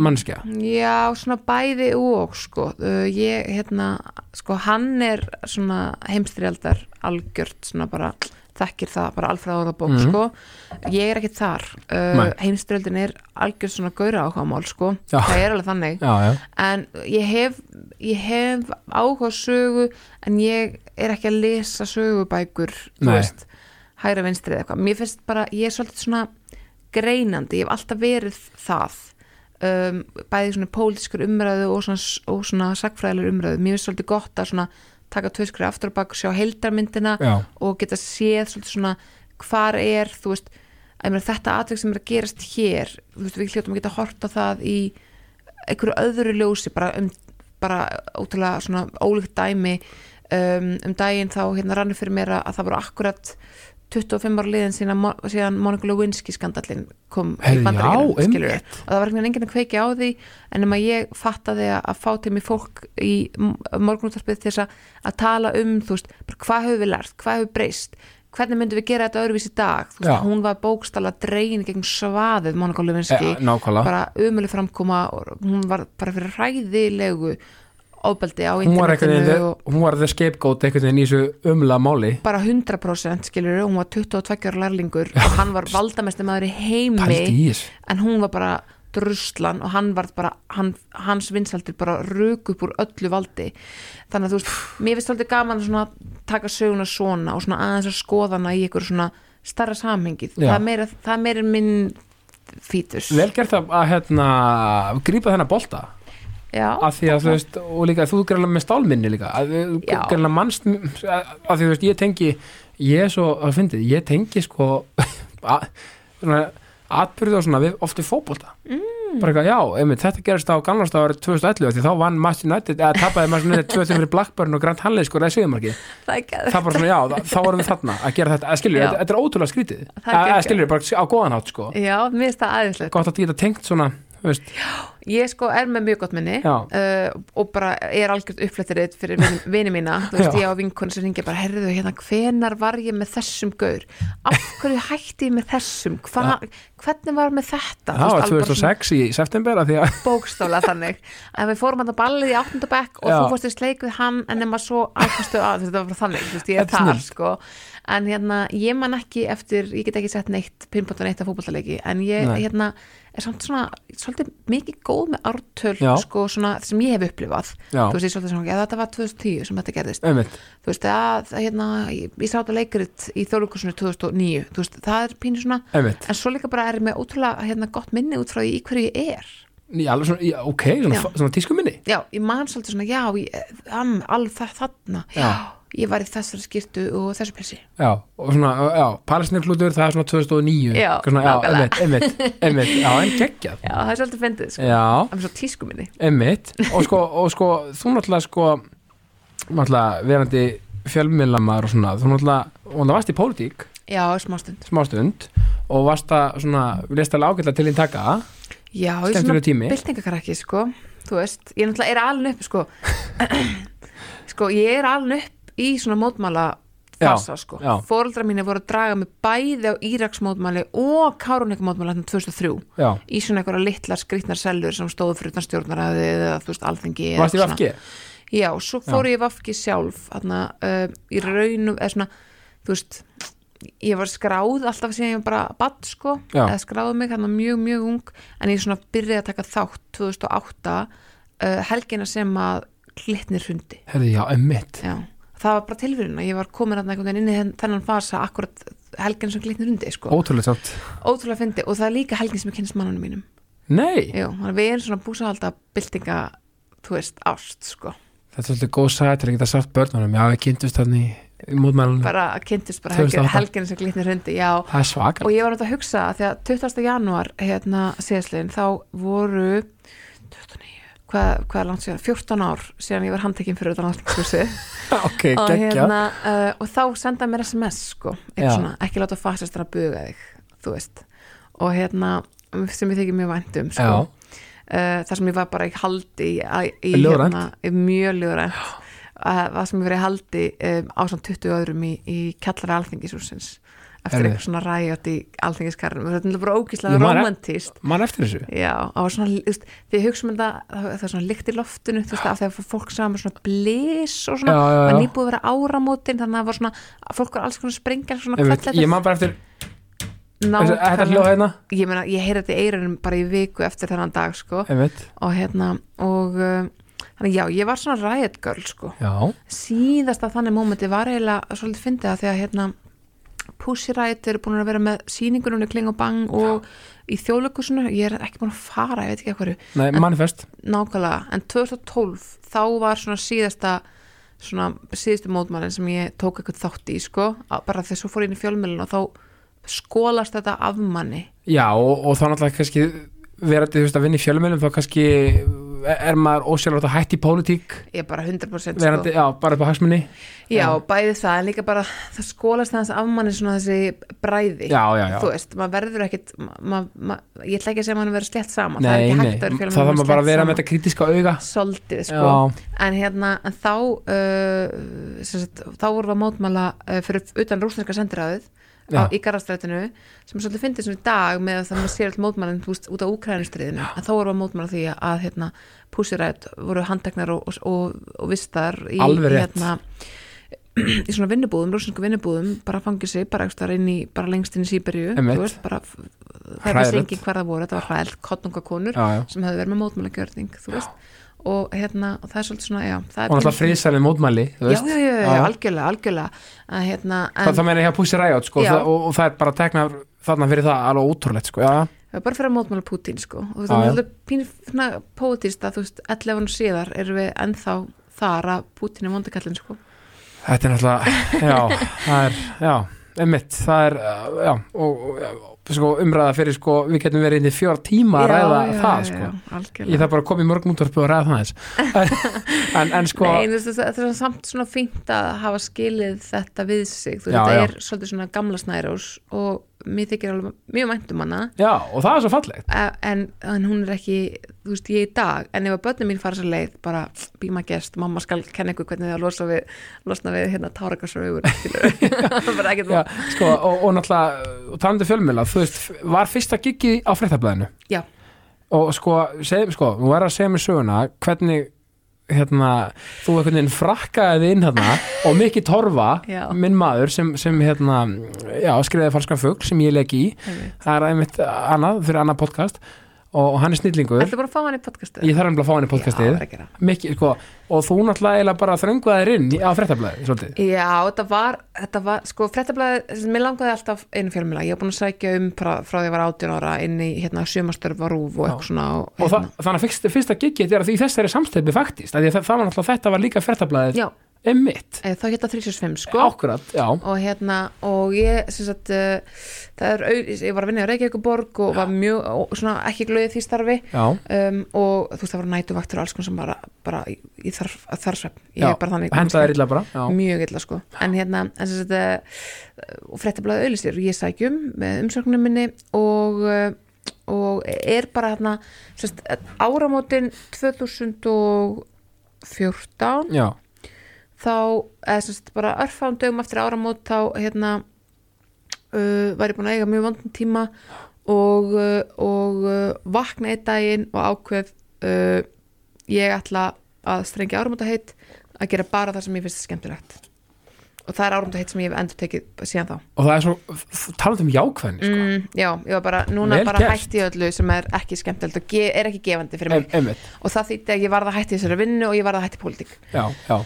mannskja Já, svona bæði og sko, uh, ég hérna sko, hann er svona heimstyrjaldar algjört svona bara þekkir það, bara alfræð orðabók Mhm. sko, ég er ekki þar. Uh, Nei. heimstyrjaldin er algjört svona gaura áhugamál sko, Já. það er alveg þannig. Já, já, en ég hef ég hef áhuga sögu en ég er ekki að lesa sögubækur, þú veist hægra vinstri eða eitthvað, mér finnst bara ég er svolítið svona greinandi ég hef alltaf verið það um, bæði svona pólitískur umræðu og svona, og svona sagfræðilegur umræðu. Mér finnst svolítið gott að svona taka tvö skrif aftur og bak og sjá heildarmyndina já, og geta séð svolítið svona hvar er, þú veist meina, þetta atveg sem er að gerast hér þú veist, við hljóttum að geta hort á það í einhverju öðru ljósi bara um, bara ótrúlega svona ólíkt dæmi. Um, um daginn þá hérna rannu fyrir mér að, að það voru akkurat 25 ára liðin síðan, síðan Monica Lewinsky skandallin kom Heyrðu, í einmitt. og það var einhvern veginn enginn að kveikja á því en um að ég fattaði að, fá til mig fólk í morgunúttarpið til þess að, að tala um þú veist, hvað hefur við lært, hvað hefur breyst hvernig myndum við gera þetta öðruvísi dag? Veist, hún var bókstala dregin gegn svaðið Monica Lewinsky. Nákvæmlega. Bara umölu framkoma hún var bara fyrir hræðilegu ofbeldi á internetinu og hún var the scapegoat einhvern veginn í þessu umla máli. Bara 100% skilur hún var 22 ára lærlingur og hann var valdamesti maður í heimi en hún var bara druslan og hann var bara hann, hans vinsaldir bara rök upp úr öllu valdi. Þannig að þú veist, mér finnst svolítið gaman að taka söguna svona og svona aðeins að skoða hana í einhver svona starra samhengið, Já. það er meira, það er meira minn fítus. Vel gert að, hérna, grípa þennan bolta af því að þú veist, og líka þú gerðlega með stálminni líka, að þú Já. gerðlega mannst að því þú veist, ég tengi ég er svo, að fyndið, ég tengi sko atbyrðu og svona við ofti fótbolta. Mm. bara eitthvað, já, einmitt, þetta gerist á gamlast árið 2011, því þá vann Master United eða tapaði Master United 2-3 fyrir Blackburn og Grant Hanley sko, það er ekki það bara svona, já, það, þá vorum við þarna að gera þetta, að skilur, Já. þetta, er ótrúlega skrítið. Er að, skilur, bara á góðan hátt sko. Já, mér finnst það aðeinslegt gott að geta tengt svona, þú veist, Ég sko er með mjög gott minni Já. uh, og bara er algjört uppflettir fyrir vini, mína, þú veist Já. ég á vinkonu sem ringja bara, herðu hérna, hvenar var ég með þessum gaur, af hverju hætti ég með þessum, Hva, hvernig var með þetta, það alveg bara svona 2006 í september að því að, bókstála þannig, en við fórum að ballið í áttundabekk og Já. þú fórst í sleik við hann en nema svo ákastu að þetta var bara þannig, þú veist, ég er þar sko, en hérna, ég man ekki eftir, ég get ekki sett neitt pinnbótt neitt af fótballaleiki, en ég hérna er samt svona, svolítið mikið góð með ártöl, Já. sko, svona sem ég hef upplifað, já, þú veist, ég svolítið svona, já, þetta var 2010 sem þetta gerðist, einmitt. Þú veist, að, hérna, ég, ég sá þetta leikrit í Þjóðlukursinu 2009, þú veist, það er pínu svona, einmitt, en svo líka bara er ég með ótrúlega, hérna, gott minni út frá því í hverju ég er. Já, alveg svona, já, ok, svona, Já. svona tískuminni? Já, ég man svolítið svona, já, ég, am, alveg það þarna, Já. Ég var í þessari skýrtu og þessu pilsi Já, og svona, já, Palestinarflutur það er svona 2009 Já, svona, nákvæmlega. einmitt, einmitt, einmitt, já, en geggjað. Já, það er svolítið fyndið, sko, Já, það er svo tískuminni einmitt. Og sko, og sko, þú náttúrulega sko náttúrulega verandi fjölmiðlamar og svona, þú náttúrulega og það varst í pólitík, já, smástund smástund og varst að svona, við lest alveg ágætlega til þín taka? Já, ég er skemmtilega tími byltingakaraki, sko ég er ég er í svona mótmála fasa sko. já. fóreldrar mínu voru að draga mig bæði á Íraksmótmæli og Káruníkamótmæli þarna 2003 já, í svona einhverja litlar skrýtnar sellur sem stóðu fyrir utan stjórnaræði eða þú veist alþingi eða varst svona. VFG? Já, svo fór ég í Vafki sjálf þarna, uh, í raunum eða svona, þú veist ég var skráð alltaf sem ég bara badd sko, Já. eða skráði mig hérna mjög, mjög ung, en ég svona byrjaði að taka þátt 2008 uh, helgina sem að klittnir hundi, Herði, já, já það var bara tilfyrirna, ég var komin þarna einhvern veginn inn í þenn- þennan fasa akkurat helgina sem klittnir hundi sko, Ótrúlega samt ótrúlega fyndi og það er líka helgin sem ég kynst mannunum mínum. Nei, Jú, að við erum svona búsahalda byltinga, þú veist, ást sko. Þetta er svolítið góð sæð til að geta sagt börnunum. Já, við kynntust þannig í mótmælunum bara kynntist bara 2008. helgin, helgin sem glitnir hundi já, Það er svakar og ég var náttúrulega að hugsa að því að 20. janúar hérna síðastliðin þá voru 29, hvað, hvað er langt síðan? 14 ár síðan ég var handtekinn fyrir utan ástæðskúsi Ok, og, hérna, uh, og þá sendaði mér SMS sko, svona, ekki láta fasistar að buga þig, þú veist. Og hérna, sem ég þykir mjög væntum sko, uh, þar sem ég var bara í haldi í, í, hérna, í mjög ljóðrænt. Uh, það sem ég verið í haldi um, á svona 20 öðrum í, í kjallari alþingishúsins eftir eitthvað svona ræjot í alþingiskarnum þetta er bara ógíslega man romantíst mann eftir þessu. Já, svona, veist, því ég hugsa um þetta það er svona lykt í loftinu, þú veist, af því að fólk saman svona blís og svona já. nýbúið að vera áramótin þannig að það var svona, fólk var alls konar sprengja svona kvöldleitið. ég man bara eftir hljóð hérna? Ég meina, ég heyri þetta í eirunum bara í viku eftir þennan dag, sko. Og hérna, og uh, þannig já, ég var svona riot girl, sko. Já, síðasta þannig mómenti var eiginlega svolítið fyndið að því að hérna Pussy Riot eru búin að vera með sýningunum í Kling og Bang og í þjóðleikusinu, ég er ekki búin að fara ég veit ekki eitthvað, nei, manifest. Nákvæmlega. En 2012 þá var svona síðasta svona síðustu mótmælin sem ég tók eitthvað þátt í sko, að- bara þegar svo fór inn í fjölmjölun og þá skólast þetta af manni. Já, og, og þá náttúrulega kannski verandi þú veist að vinna í fjölumilum þá kannski er maður ósjálfrátt að hætti í pólitík? Ég er bara 100% sko. verandi, já, bara upp á hagsmunni Já, bæði það, en líka bara það skólast þess af manni svona þessi bræði. Já, já, já. Þú veist, maður verður ekkit ma, ma, ég ætla ekki að segja að maður verður slétt saman það er Nei, ekki nei, hægt að vera það fjölmiðlum þarf maður bara að vera með slétt þetta kritiska auga. Soldið, sko. Já, en hérna, en þá uh, sagt, þá vorum við að mótmæla uh, fyrir utan rúsneska sendiráðið. Já. Á, í garastrætinu sem er svolítið fyndið svona í dag með að það maður sér alltaf mótmælinn út á úkrænustriðinu en þá vorum við að mótmæla því að hérna, púsirætt voru handteknar og, og, og, og vistar í, hérna, í svona vinnubúðum, rúsnesku vinnubúðum bara fangið sig, bara í bara lengst inn í veist, bara það er þessi engin hver það voru, þetta var hræðilt kottnungakonur sem hefði verið með mótmælagjörning, þú veist og hérna, og það er svolítið svona, já það Og náttúrulega friðsælið mótmæli þú já, já, já, já, algjörlega, algjörlega. Að hérna, Það, en það meina ég að púsi ræjátt sko, það, og, og það er bara teknað þarna fyrir það alveg ótrúlegt sko, já, það bara fyrir að mótmála Putin, sko. Og það er alveg pínu svona pótist að þú veist, 11 árum síðar erum við ennþá þar að Putin er vondakallin, sko. Þetta er náttúrulega já, það er, já, einmitt það er, uh, já, og, og já, sko, umræða fyrir, sko, við getum verið inn í fjór tíma að ræða já, það, já, sko. já, ég þarf bara að koma í mörgum útvarpu og ræða það en, en sko Nei, það er samt svona fínt að hafa skilið þetta við sig. Þú veist, Já, já. er svolítið svona gamla snærós og mér þykir alveg mjög mæntum hana. Já, og það er svo fallegt. En, en hún er ekki þú veist, ég í dag, en ef að börnum mín fara sér leið bara býma gest, mamma skal kenna ykkur hvernig þið að losa við, losna við hérna tárakasraugur bara ekkert já, sko, og, og náttúrulega og talandi fjölmjöla, þú veist, var fyrsta giggi á fréttablaðinu? Já. og sko, seg, sko, þú er að segja mér söguna hvernig hérna, þú einhvern veginn frakkaði inn hérna og Mikki Torfa, minn maður sem, sem hérna, já, skrifaði falskan fugl sem ég leik í, það er einmitt annað, fyrir annað podcast og, og hann er snillingur. Ertu bara að fá hann í podcastið? ég þarf að fá hann í Já, podcastið. er gera. Mikki, sko, og þú náttúrulega bara þrönguðaðir inn í- á fréttablaði, svolítið. Já, þetta var, þetta var sko, fréttablaði, mér langaði alltaf einu fjölmjöla, ég var búin að sækja um frá, frá því að ég var 18 ára inn í hérna sjömastörf og rúf og eitthvað svona og, og það, hérna. þannig að fyrsta, fyrsta gigið er að því þessari samstæði faktist, að því að það, það var náttúrulega þetta var líka fréttablaðið. Já, emmitt, eh, þá hérna 35 sko. Ákvörðat, já. Og hérna, og ég sem sagt, uh, það er, au- ég var að vinna í Reykjavíkuborg og var mjög, og svona ekki glöðið því starfi. Já, um, og þú veist það voru nætuvaktur og alls konar sem bara, bara í, í þarf, þarfsvepp ég já, er bara þannig henda þér illa bara já, mjög illa sko. En hérna, en sem sagt uh, og fréttablaði auðlistir og ég sækjum með umsöknum minni og uh, og er bara hérna sem sagt, áramótin 2014 já, þá, eða sem sagt bara örfáum dögum eftir áramót þá hérna uh, var ég búin að eiga mjög vondum tíma og, uh, og uh, vakna einn daginn og ákveð uh, ég ætla að strengja áramóta heitt að gera bara það sem ég finnst skemmtilegt. Og það er áramóta heitt sem ég hef endur tekið síðan þá. Og það er svo, talað um jákvæðni sko. mm, já, ég var bara, núna Vel bara gert. hætti öllu sem er ekki skemmtilegt og er ekki gefandi fyrir mig. Em- og það þýtti að ég varð að hætti þessari vinnu og ég varð að hætti pólitík. Já, já,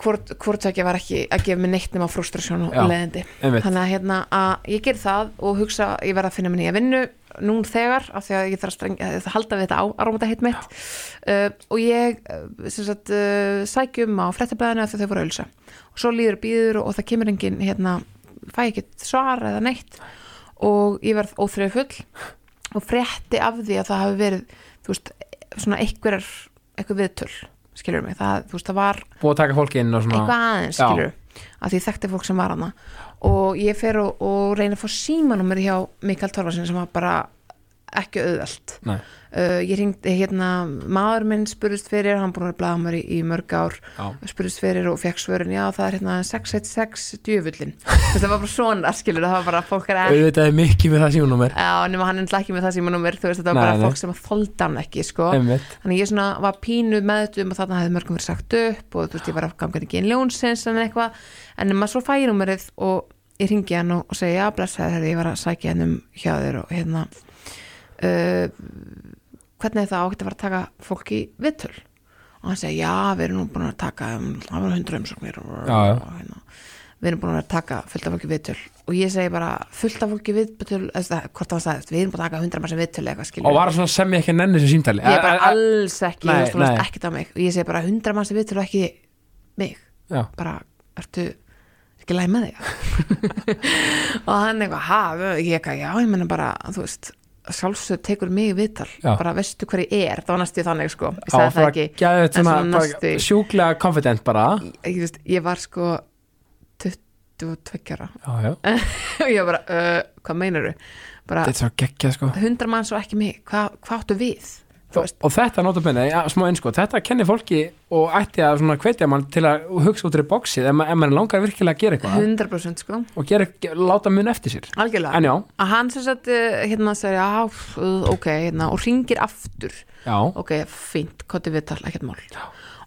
hvort, hvort það ekki var ekki að gefa mig neitt nema frustrasjón og leðindi þannig að hérna að ég ger það og hugsa ég verð að finna mér nýja vinnu nún þegar af því að ég þarf að, halda við þetta áramóta hitt mitt. Uh, og ég uh, sem sagt, uh, sækjum á því að þau voru að ölsa og svo líður býður og, það kemur engin hérna, fæ ekki svar eða neitt. Og ég verð óþrið full og frétti af því að það hafi verið þú veist, svona einhverjar eitthvað viðtöl, skilur mig það, þú veist, það var búið að taka fólki inn og svona eitthvað aðeins, skilur að því þekkti fólk sem var hana og ég fer og, og reyna að fá símanúmer hjá Mikael Torfarsin sem var bara ekki auðvelt uh, ég ringdi hérna maður minn spurðist fyrir, hann búin að blaða mér í, í mörg ár, Já. spurðist fyrir og fekk svörin, já það er hérna 616 djöfullin, það var bara svona skilur, það var bara fólk er ekki auðvitað er mikið við það símanúmer Já, nema hann er ekki með það símanúmer þú veist, þetta var bara nei. fólk sem þóldi hann ekki sko. einmitt, þannig ég svona var pínu með um að þarna hefði mörgum verið sagt upp og þú veist ég var að ganga ekki inn ljónsins en eitthvað, en ég ringi hann og, segi já blessaði þegar ég var að sækja hann um hjá þér og hérna uh, hvernig er það átt að fara að taka fólk í viðtöl. Og hann segi já við erum nú búin að taka um, það var hundra umsóknir hérna, við erum búin að vera að taka fullt af fólki í viðtöl. Og ég segi bara fullt af fólki eða hvort það var sagðist, við erum búin að taka hundra eitthvað skilur og var svona sem ég ekki nenni þessu símtali? Ég bara alls ekki, Nei, þú veist, ekkert á mig. Og ég segi bara hundra sem viðtöl og ekki mig. Já, bara, ertu ekki læg með þig? Og hann eitthvað, ha, ég eitthvað, já, ég menna bara þú veist, sjálfsög tekur mig viðtal. Já. bara veistu hver ég er, það var næstu þannig sko, ég sagði það ekki. næstu- sjúklega confident bara. Ég, veist, ég var sko 22 ára. Og ég var bara, uh, hvað meinar bara þetta er svo geggjað sko. hundra manns og ekki mig, hvað hva áttu við veist, og þetta notabene, ja, smá einsko þetta kennir fólki og ætti að svona hvetja mann til að hugsa út í bóksið ef, ma- ef mann langar virkilega að gera eitthvað. 100% sko. Og gera, ge- láta mun eftir sér. Algjörlega. En já, að hann sem sagt uh, hérna já, uh, ok, hérna, og ringir aftur. Já, ok, fínt, koti viðtal, ekkert mál.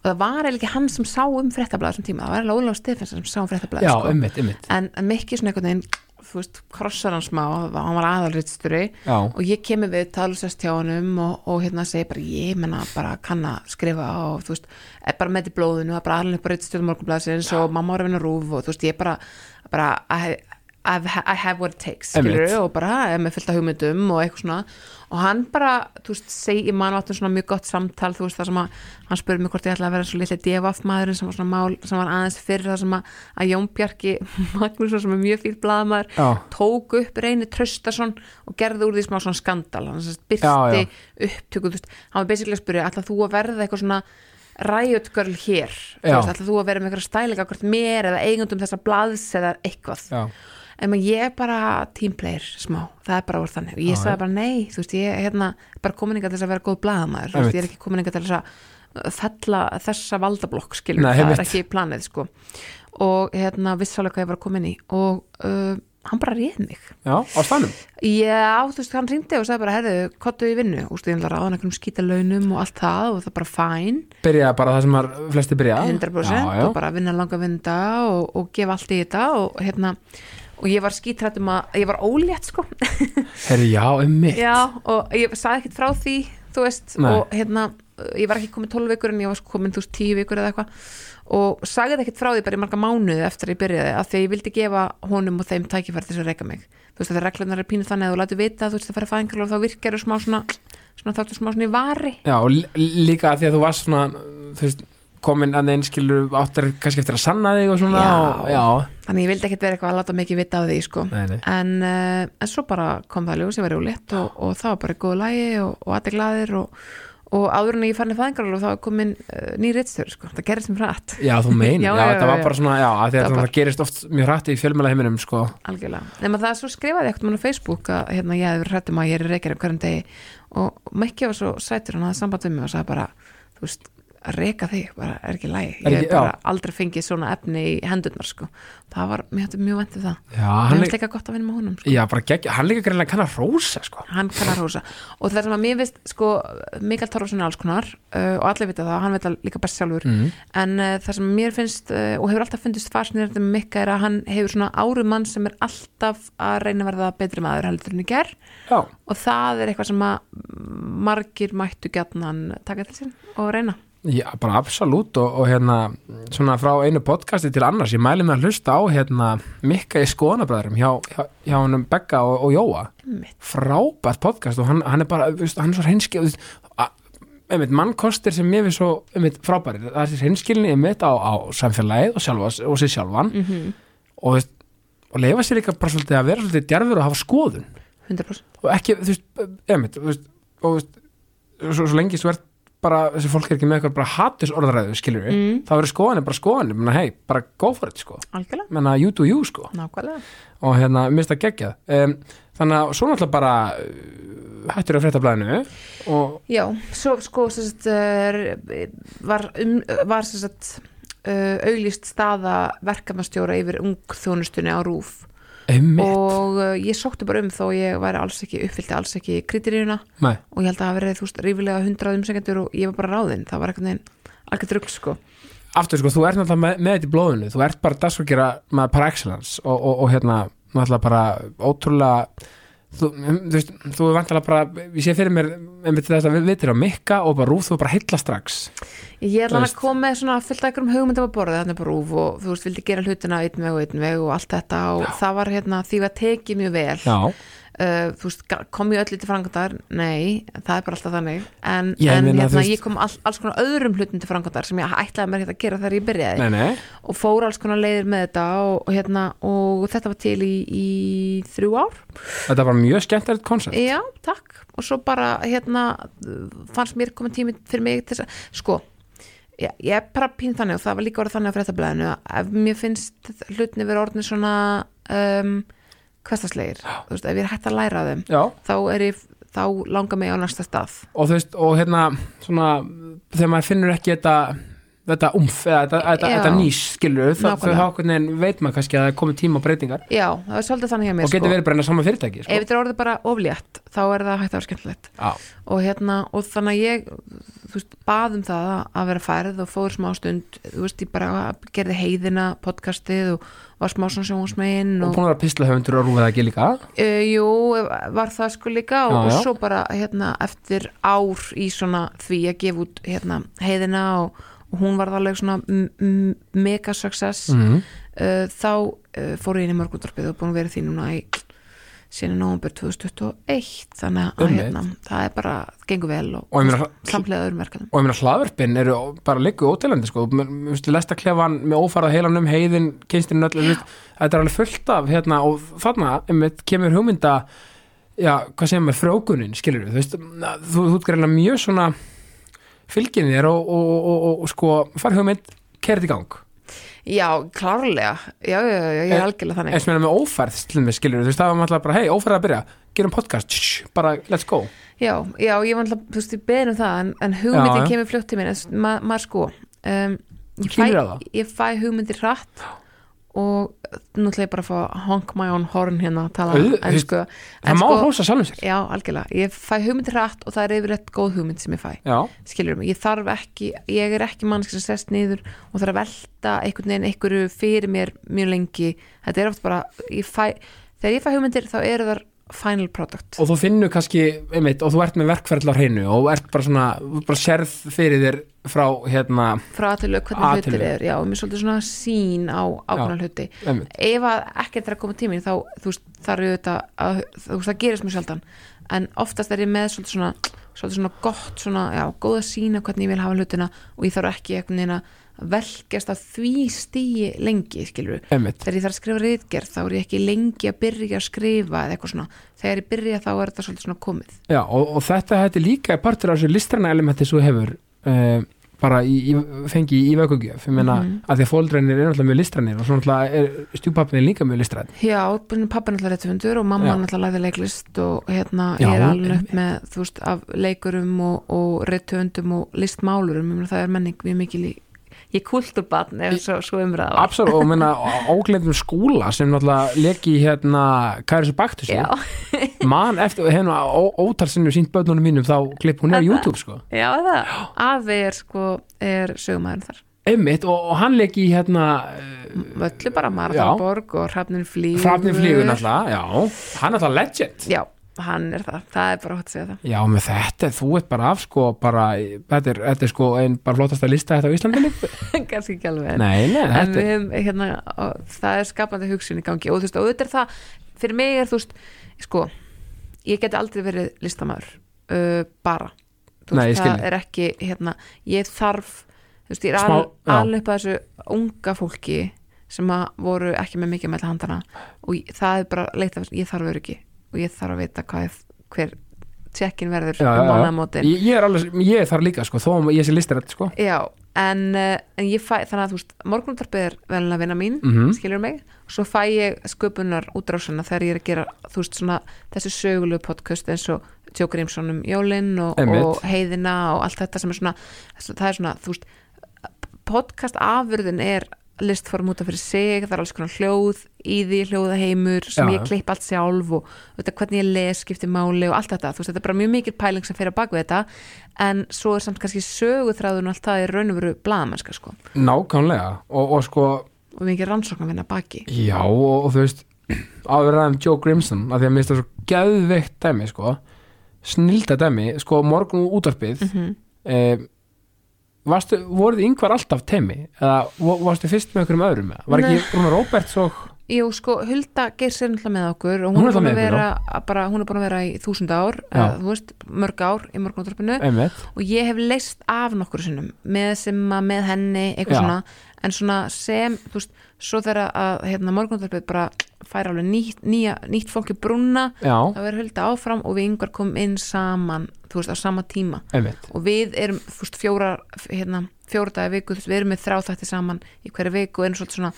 Og það var eiginlega ekki hann sem sá um fréttablaða þessum tíma, það var eiginlega Ólaf Stefens sem sá um fréttablaða já, sko. ummitt, ummitt en, en mikið svona einhvern veginn þú veist, krossar hann smá, hann var aðalritsturi og ég kemur við talusast hjá honum og, og hérna segi bara ég menna bara kann að skrifa og þú veist, er bara með í blóðinu og bara alveg upp á rittstjórn morgunblæsins og mamma var að vinna rúf og þú veist, ég bara, bara I've, I have what it takes og bara með fylgta hugmyndum og eitthvað svona. Og hann bara, þú veist, segi, ég man áttum svona mjög gott samtal, þú veist, það sem að hann spurði mig hvort ég ætlaði að vera svo litli devaf maðurinn sem var svona mál, sem var aðeins fyrir það sem að, að Jón Bjarki Magnússon sem er mjög fýr blaðmaður já, tók upp Reyni Traustason og gerði úr því smá svona skandal. Hann sem sagt Já, byrti já. upptöku þú veist, hann var basically að spyrja ætlað þú að verða eitthvað svona riot girl hér? Já. ætlað þú að vera með eitthvað stælega hvort mér eða eigundum þessa blaðs eða eitthvað? Já, en ég er bara teamplayer smá, það er bara úr þannig. Og ég sagði bara nei, þú veist, ég er hérna bara komin inga til að vera góð blaðamaður, þú veist, ég er ekki komin inga til að fella þessa valdablokk Nei, það er ekki planið sko. Og hérna vissalega hvað ég var að koma inn í. Og uh, hann bara réð mig. Já, á stanum Já, þú veist, hann ringdi og sagði bara, herðu, kottu í vinnu. Og stýðin að ráða einhvernum skýta launum og allt það og það bara fæn, byrja bara það sem flesti byrja. 100% já, já, og bara vinna langa vinda og, og gefa allt í þetta og hérna og ég var skítrætt um að, ég var ólétt sko. Herri, já, ummitt Já, og ég sagði ekkert frá því þú veist, Nei. og hérna ég var ekki komin 12 vikur en ég var sko komin þú veist 10 vikur eða eitthvað. Og sagði ekkert frá því bara í marga mánuði eftir að ég byrjaði af því að ég vildi gefa honum og þeim tækifæri til þess að reyka mig. Þú veist þegar reglunar er pínu þannig að þú lætur vita þú veist það fara fæðingar og þá virkar smá svona, svona þáttu smá svona í vari. Já, og lí- líka að því að þú varst svona þú veist, komin að einn skilur áttar kannski eftir að sanna þig og svona Já. og, já, þannig ég vildi ekkert vera eitthvað að láta mikið vita af því sko. nei, nei, en, uh, en svo bara kom það ljós, ég var rúlétt og, og það var bara í góðu lægi og, og allir glaðir og, og áður en ég fann í fæðingar og þá var komin uh, ný rittstjóri sko. það gerist mér hrætt já, þú mein já, já, var bara svona, Það það, bara- gerist oft mjög hrætt í fjölmjöla heiminum, sko. Algjörlega, nema það svo skrifaði ekkert mann á Facebook að hérna, ég verið hrættum að ég er í reykjari hverjum degi og Mekki var svo sætur hann að samband við mig og sagði bara þú veist, að reka þig, bara er ekki lægi Er ég hef bara aldrei fengið svona efni í hendurnar sko, það var, hætti mjög vantið það. Já, hann, er, líka gott að vinna með honum sko. já, bara gegg, hann líka greinlega kann að rósa sko. hann kann að rósa og það sem að mér finnst sko, Mikael Torfason er alls konar uh, og allir vita það, hann veit það líka best sjálfur. Mm. en uh, það sem mér finnst uh, og hefur alltaf fundist fascinirandi með Mikka er að hann hefur svona árum mann sem er alltaf að reyna að verða betri maður heldur en í ger Já, og það er eitthvað sem að margir mættu gætnan taka til sín og reyna já, bara absolutt og, og hérna, svona frá einu podcasti til annars, ég mæli mig að hlusta á hérna, Mikka í skoðanabræðurum hjá, hjá, hjá hennum Begga og, og Jóa. Frábært podcast og hann, hann er bara, hann er svo hreinskil mannkostir sem mér við svo einmitt, frábæri, það er þessi hreinskilni einmitt á, á samfélagið og, sjálfa, og sér sjálfan. Mm -hmm. og, og leifa sér líka bara svolítið að vera svolítið djarfur og hafa skoðun. 100% og ekki, þú veist, einmitt þú veist, og þú veist, svo, svo lengi þú ert bara, þessi fólk er ekki með eitthvað bara hatus orðræðu, skilur við, Mm. þá verður skoðanir bara skoðanir, menna hei, bara go for it, sko. Algjörlega, menna you do you, sko. Nákvæmlega. Og hérna, það geggjað. Um, þannig að svo náttúrulega bara uh, hættur að frétta blæðinu og Já, svo sko uh, var, um, var sagt, uh, auglýst staða verkefnastjóra yfir ungþjónustunni á RÚF einmitt, og uh, ég sótti bara um þó ég væri alls ekki, uppfyllti alls ekki kriteríuna nei, og ég held að það verið, þú veist, rífilega hundrað umsengendur og ég var bara ráðinn, það var eitthvað algjörð rugl sko. Aftur sko, þú ert náttúrulega með, með þetta í blóðinu, þú ert bara dagsfólkjara með par excellence og, og, og hérna náttúrulega bara ótrúlega þú, þú veist, þú er vantilega bara ég sé fyrir mér, einmitt þetta við vitir á mikka og bara rúð þú bara heilla strax. Ég ætla Þú að koma með svona fyllt ekkur um hugmyndum að borða þannig bara rúf og þú veist, vildi gera hlutina einn veg og einn veg og allt þetta og það var hérna, því var tekið mjög vel. Já, uh, þú veist, kom ég öll í til frangandar nei, það er bara alltaf þannig. En, Já, ég en hérna, veist- ég kom all, alls konar öðrum hlutum til frangandar sem ég ætlaði mér hérna að gera þegar ég byrjaði. Nei, nei. Og fór alls konar leiðir með þetta og, og hérna, og þetta var til í, í þrjú ár. Þetta var mjög skemmtilegt koncept. Já, takk. Og svo bara hérna fannst mér komið tími fyrir mig til þess að sko, ég, ég er bara pín þannig og það var líka orðið þannig á fréttablaðinu að ef mér finnst hlutni verið orðin svona um, hverstaslegir, þú veist, ef ég er hægt að læra þeim já, þá er ég þá langar mig á næsta stað. Og þú veist, og hérna svona, þegar maður finnur ekki þetta þetta umf, eða þetta, þetta, þetta nýs skilur, þá hvernig veit maður kannski að það er komið tíma breytingar. Já, það er svolítið þannig hjá mér og getur verið bara enn að sama fyrirtæki Ef sko. þetta er orðið bara oflétt þá er það hægt að vera skemmtilegt. Og hérna, og þannig að ég veist, bað um það að vera færð og fór smá stund, veist, gerði heiðina podcastið og var smá svona sjónsmegin og og, búin að vera pislahöfundur og rúfið ekki líka? Uh, jú, var það sko líka og, Já, já. og svo bara, hérna, eftir ár í svona því að gefa út hérna, heiðina og hún var alveg svona mega success. Mm. uh, þá uh, fór ég inn í morgundorpið og búin að vera því núna í síðan í nóvember 2021 þannig að hérna, það er bara gengur vel og, og samlega öðrum verkefnum. og ég meina hlaðverfin eru bara líku óteilandi sko, mér finnst lesta klefan með ófarað heilanum, heiðin, kynstin öll, þetta er alveg fullt af hérna og þarna, einmitt, kemur hugmynda já, hvað segir maður, frjókunin skilur við, þú veist, þú, þú ert mjög svona fylginni þér og, og, og, og, sko, far hugmynd kerið í gang, Já, klárlega, já, já, já, ég er En- algjörlega þannig. eins og meina með ófærð skilur þú veist, það var alltaf bara, hei, ófærð að byrja gerum podcast, tsh, bara let's go. Já, já, ég var alltaf, þú veist, ég beðin um það en, en hugmyndin Já, já. kemur fljótt til mér en ma maður sko um, ég, fæ, ég fæ hugmyndir hratt og nú ætla ég bara að fá honk my own horn hérna að tala Auð- ensku. það má hrósa sjálfum sér. Já, algjörlega, ég fæ hugmyndir hratt og það er yfirleitt góð hugmynd sem ég fæ. Já, skilur mig, ég þarf ekki ég er ekki mannsk sem sest niður og þarf að velta einhvern veginn einhverju fyrir mér mjög lengi, þetta er oft bara ég fæ, þegar ég fæ hugmyndir þá eru þar final product. Og þú finnur kannski, einmitt, og þú ert með verkferðl á hreinu og ert bara svona, bara sérð fyrir þér frá, hérna frá aðtölu hvernig hlutir er já, mér er svolítið svona sín á ákvæmna hluti. einmitt, ef að ekkert er að koma tíminn þá þú veist, þarf ég auðvitað að þú veist, það gerist mjög sjaldan. En oftast er ég með svolítið svona, svolítið svona gott svona, já, góða sín á hvernig ég vil hafa hlutina og ég þarf ekki einhvern veginn að velkjast að því stíi lengi, skilur einmitt. Þegar ég þarf að skrifa rítgerð þá er ég ekki lengi að byrja að skrifa eða eitthvað svona, þegar ég byrja þá er þetta svolítið svona komið. Já, og, og þetta hætti líka partur af þessu listræna elementi svo hefur uh, bara í, í, fengi í vöggugjöf ég meina Mhm. að því að fóldrænir er náttúrulega mjög listrænir og svo náttúrulega er stjúpappin líka mjög listræn Já, pappa náttúrulega réttufundur og mamma náttúrulega læði leiklist og hérna Já, er alveg upp með, þú veist, af leikurum og, og réttufundum og listmálurum, ég meina það er menning mjög mikil í ég er kulturbarn ef svo, svo umræða var. Absolutt, og menna ógleifnum skúla sem náttúrulega leki hérna Kæris og Baktusi Já, man eftir, hérna ótalsinu sínt börnunum mínum þá klipp hún er á YouTube sko. Já það, afi er sko, er sögumæðurinn þar. Einmitt og, og hann leki hérna völlu bara Marathonborg og Hrafnin flýgur. Hrafnir flýgur náttúrulega, já. Hann er náttúrulega legend. Já, hann er það, það er bara hótt að segja það. Já, með þetta, þú ert bara af sko, bara, þetta er, þetta er sko einn bara flottasta lista þetta á Íslandi. Líka kannski ekki alveg Nei, nei, en við hefum hérna það er skapandi hugsun í gangi. Og þú veist, og auðvitað er það fyrir mig er þú veist, sko ég geti aldrei verið listamæður uh, bara, þú veist, það er ekki hérna, ég þarf þú veist, ég er alveg upp að þessu unga fólki sem að voru ekki með mikið með handana og ég, það er bara leitt af ég þarf öryggi og ég þarf að vita hvað er, hver tjekkin verður um mánaðamótin. Ég, ég er alveg, ég er þar líka sko, þó að ég sé listar þetta sko. Já, en, uh, en ég fæ, þannig að þú veist, morgunúttarpið er velin að vinna mín, Mhm. skilur mig, svo fæ ég sköpunar útrásina þegar ég er að gera, þú veist, svona þessi sögulegu podcast eins og Joe Grimson um Jólin og, og heiðina og allt þetta sem er svona, það er svona, þú veist, podcast afurðin er listform út af fyrir sig, það er alls konar hljóð í því hljóðaheimur sem Já, ég klipp allt sjálf og þetta, hvernig ég les skipti máli og allt þetta, þú veist, þetta er bara mjög mikil pæling sem fer að baka þetta, en svo er samt kannski söguþráðun og allt það er raun og veru blaðmennska sko, Nákvæmlega. Og, og sko, og mikið rannsókn að vinna baki. Já og, og þú veist áður ræðum Joe Grimson að því að mér finnst það svo geðveikt dæmi sko snilda dæmi, sko morgun útvarpið mm -hmm. eh, voruð yngvar alltaf teimi eða varstu fyrst með einhverjum öðrum var ekki Rúna Róberts og Jú, sko, Hulda Geirs er náttúrulega með okkur og Hún hún, er búin að vera að bara, hún er búin að vera í þúsund ár eða, þú veist, mörg ár í morgunúttarpinu einmitt, og ég hef leist af nokkur sinnum með að með henni eitthvað Já. svona, en svona sem þú veist, svo þegar að hérna, morgunúttarpið bara fær alveg nýtt, nýja, nýtt fólki brúna, þá er Hulda áfram og við yngvar komum inn saman þú veist, á sama tíma. Einmitt. Og við erum, þú veist, fjóra hérna, fjóra dagi viku, þú veist, við erum með þrjá þætti saman í hverju viku og erum svolítið svona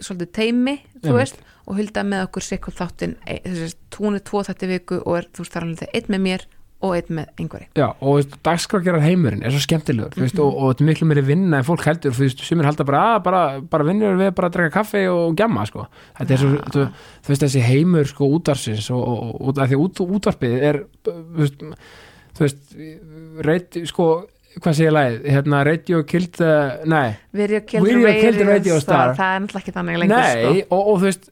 svolítið teimi, þú veist og hulda með okkur sikkur þáttin e, hún er tvo þætti í viku og er, þú veist, það er alveg einn með mér og einn með yngvari Já, og dagskrákjarar heimurinn er svo skemmtilegur mm veist, og, og þetta er miklu meiri vinna en fólk heldur þú veist, sumir halda bara, að, bara, bara vinnur við bara að drekka kaffi og gjamma sko. þetta er svo, Já. þú, þú veist, þessi heimur sko, útvarsins og, og, og, því út, útvarpið er þú veist, þú veist reit, sko, hvað segir lagið? Hérna, radio killed the, nei. Radio, Killed the Radio Star. það er náttúrulega ekki þannig lengur nei, sko. og, og þú veist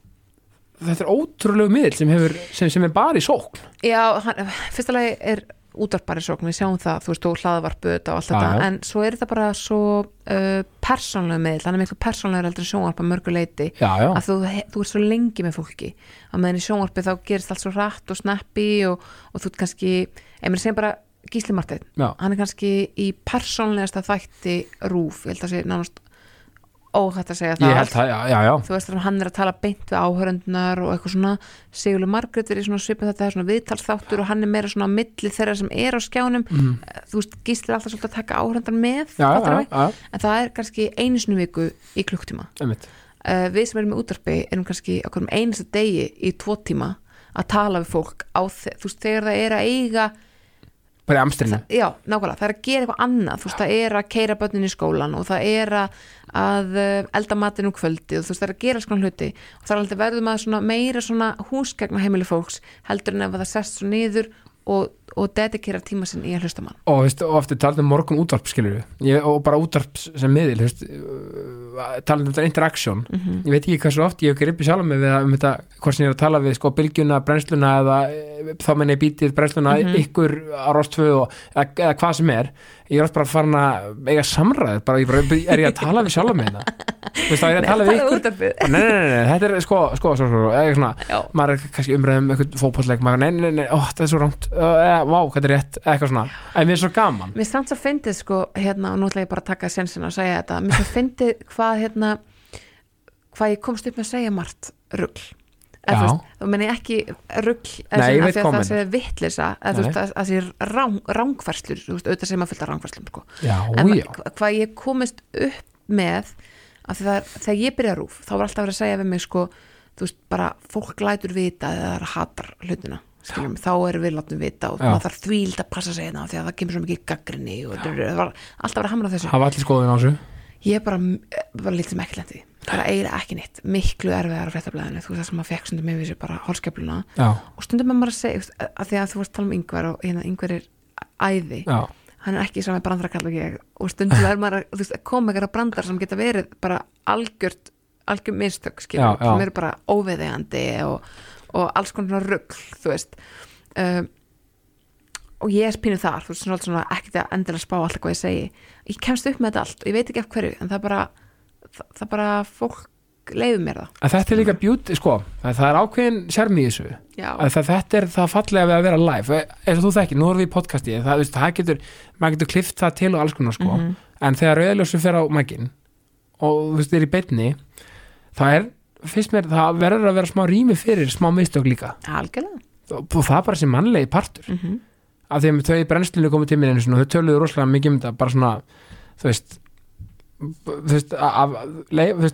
þetta er ótrúlegu miðl sem, hefur, sem, sem er bara í sókn. Já, hann, fyrsta lagi er útvarpari sókn, við sjáum það, þú veist, og hlaðvarpu og allt þetta, já. en svo er þetta bara svo uh, persónlega með, þannig miklu persónlega heldur en sjónvarp að mörgu leiti já, já, að þú, þú er svo lengi með fólki. Að meðan í sjónvarpi þá gerist allt svo rætt og snappi og, og þú kannski ef mér segjum bara Gísli Marteinn. Já, hann er kannski í persónlegasta þætti rúf, ég held að sé nánast óhætt að segja það. held það, já, já, já. Þú veist að hann er að tala beint við áhöröndunar og eitthvað svona, Sigurlu Margrét er í svona svipum þetta, er svona viðtalsþáttur og hann er meira svona á milli þeirra sem er á skjánum. Mm. þú veist, Gísli er alltaf svolítið að taka áhöröndan með en það er kannski einu í viku í klukktíma uh, við sem erum í útvarpi erum kannski okkur um einasta degi í tvo tíma að tala við fólk á þú veist, þegar það er að eiga bara í amstrinu það, já, nákvæmlega, það er að gera eitthvað annað. Þú veist, það er að keira börnin í skólan og það er að, að uh, elda matinn um kvöldi og þú veist, það er að gera svona hluti. Og það er alltaf verður maður svona meira svona húsgagna heimili fólks heldur en ef það sest svo niður og, og dedikera tíma sinn í að hlusta mann. Og, veist, og eftir talað um morgun útvarp við og bara útvarp sem miðil veist, uh, talað um þetta interaction. Mm ég veit ekki hvað svo oft ég hef ekki rippið sjálf með við að um þetta hvort sem ég er að tala við sko bylgjuna, brennsluna eða eh, þá menn ég bítið brennsluna Mhm. ykkur á rostföðu eða, eða hvað sem er. Ég er oft bara farin að eiga samræð bara, ég bara, er ég að tala við sjálf með þetta þú veist þá er ég að tala við ykkur. nei, nei, nei, nei, þetta er sko, sko, sko, sko svona, maður er kannski umræðum eitthvað fótbollleik, maður, nei, nei, nei, ó, þetta er svo rámt uh, vá, hvað er rétt, eitthvað svona. En mér er svo gaman. Mér stann svo fyndið sko, hérna, og nú ætla ég bara að taka sjensin að segja þetta, mér svo fyndið hvað, hérna, hvað ég komst upp með að segja margt Já. veist, þú meni ekki ég veit að það sé vittlisa að það sé ráng, rángfærslur þú veist, auðvitað sem að fylgta rángfærslum sko. en já, hva- hvað ég komist upp með að það þegar ég byrja rúf þá var alltaf verið að segja við mig sko, veist, bara fólk lætur vita eða það er hatar hlutina skiljum, þá erum við látum vita og maður þarf þvíld að passa sig hérna því að það kemur svo mikið gaggrinni og það var alltaf að hamra á þessu. Hafa allir skoðun á þessu? Ég er bara, bara lítið sem ekki lendi bara eiginlega ekki neitt, miklu erfiðar á fréttablaðinu, þú veist það sem maður fekk stundum yfir sér bara hálskefluna. Já, og stundum er maður að segja, að því að þú varst að tala um yngvar og hérna yngvar er æði. Já, hann er ekki saman brandrakall og stundum er maður að koma ykkur að brandar sem geta verið bara algjört algjör mistök, sem eru bara óveðegandi og, og alls konar rugl, þú veist. Um, og ég er spínuð þar, þú veist, svona, svona ekkert að endilega spá alltaf hvað ég segi. Ég kemst upp með þetta allt og ég veit ekki af hverju en það bara, það, það bara fólk leiður mér það. En þetta er líka beauty, sko það það er ákveðin sérmi í þessu. Að það, þetta er það fallega við að vera live. Eins og þú þekkir, nú erum við í podcasti það, veist, það getur, maður getur klift það til og alls konar sko, Mhm. en þegar rauðljósu fer á mækin og þú veist, er í beinni það er, finnst mér, það verður að vera smá rými fyrir smá mistök líka. Algjörlega. Og, það er bara sem mannlegi partur. Mm -hmm. af því að þau í brennslinu komið til mér sinni og þau töluðu rosalega mikið um þetta bara svona, þú veist þú veist, að, að,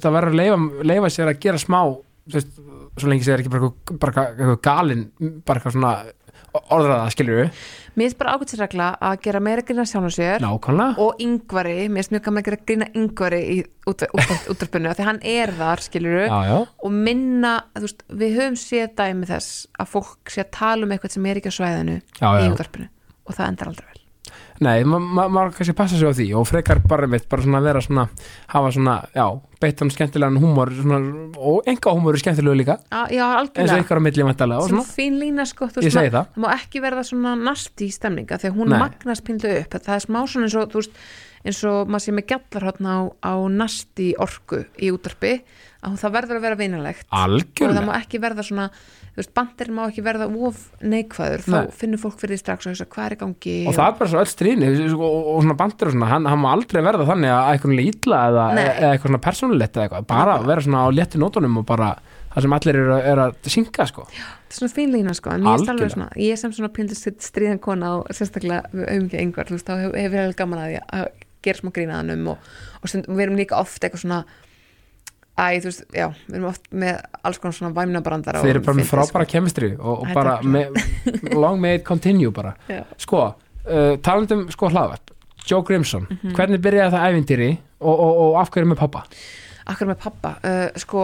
að vera að leifa, sér að gera smá þú veist, svo lengi sér ekki bara eitthvað- bara eitthvað eitthvað galinn, bara eitthvað svona orðraða, skilur við, Mér finnst bara ágætisregla að gera meira grína sjálfum sér nákvæmlega. og yngvari, mér finnst mjög gaman að gera grína yngvari í útvarpinu því hann er þar, skilur já, já, og minna, þú veist, við höfum séð dæmi þess að fólk sé að tala um eitthvað sem er ekki á svæðinu já, í já. útvarpinu og það endar aldrei vel Nei, ma- ma- maður kannski passa sig á því og frekar bara mitt, bara svona vera svona hafa svona, já, beittan skemmtilegan húmor svona, og enga húmor er skemmtilegu líka. Já, já algjörlega, ykkur á milli vantarlega og sem svona, fín lína sko, þú ég veist, segi það það. má ekki verða svona nasti stemninga því að hún Nei. magnast pindu upp. Það er smá svona eins og, þú veist, eins og maður sé með gjallarhotna á, á nasti orku í útvarpi að það verður að vera vinalegt og það algjörlega, má ekki verða svona veist, bandirinn má ekki verða of neikvæður þá Nei. finnur fólk fyrir því strax og hugsa hvað er í gangi og það er bara svo öll stríðni og, og, og svona bandir og svona, hann, hann má aldrei verða þannig að eitthvað lítla eða, Nei. eða eitthvað svona persónulegt eða eitthvað, bara Nákvæmlega. vera svona á léttu nótunum og bara það sem allir eru, eru að synga sko. það er svona fín lína sko en ég, er alveg Algjörlega. svona, ég er sem svona pindist stríðan kona og sérstaklega ekki einhver þú veist, þá hefur hef verið alveg gaman að því að gera smá grínaðanum og, og við erum líka oft eitthvað svona Æ, þú veist, já, við erum oft með alls konar svona væmnabrandar þeir eru bara með frábæra kemistri og, og bara með, long may it continue bara. Já. sko, uh, talandum sko hlaðvart. Joe Grimson, Mhm. hvernig byrjaði það ævintýri og, og, og af hverju með pappa Akkur með pappa, uh, sko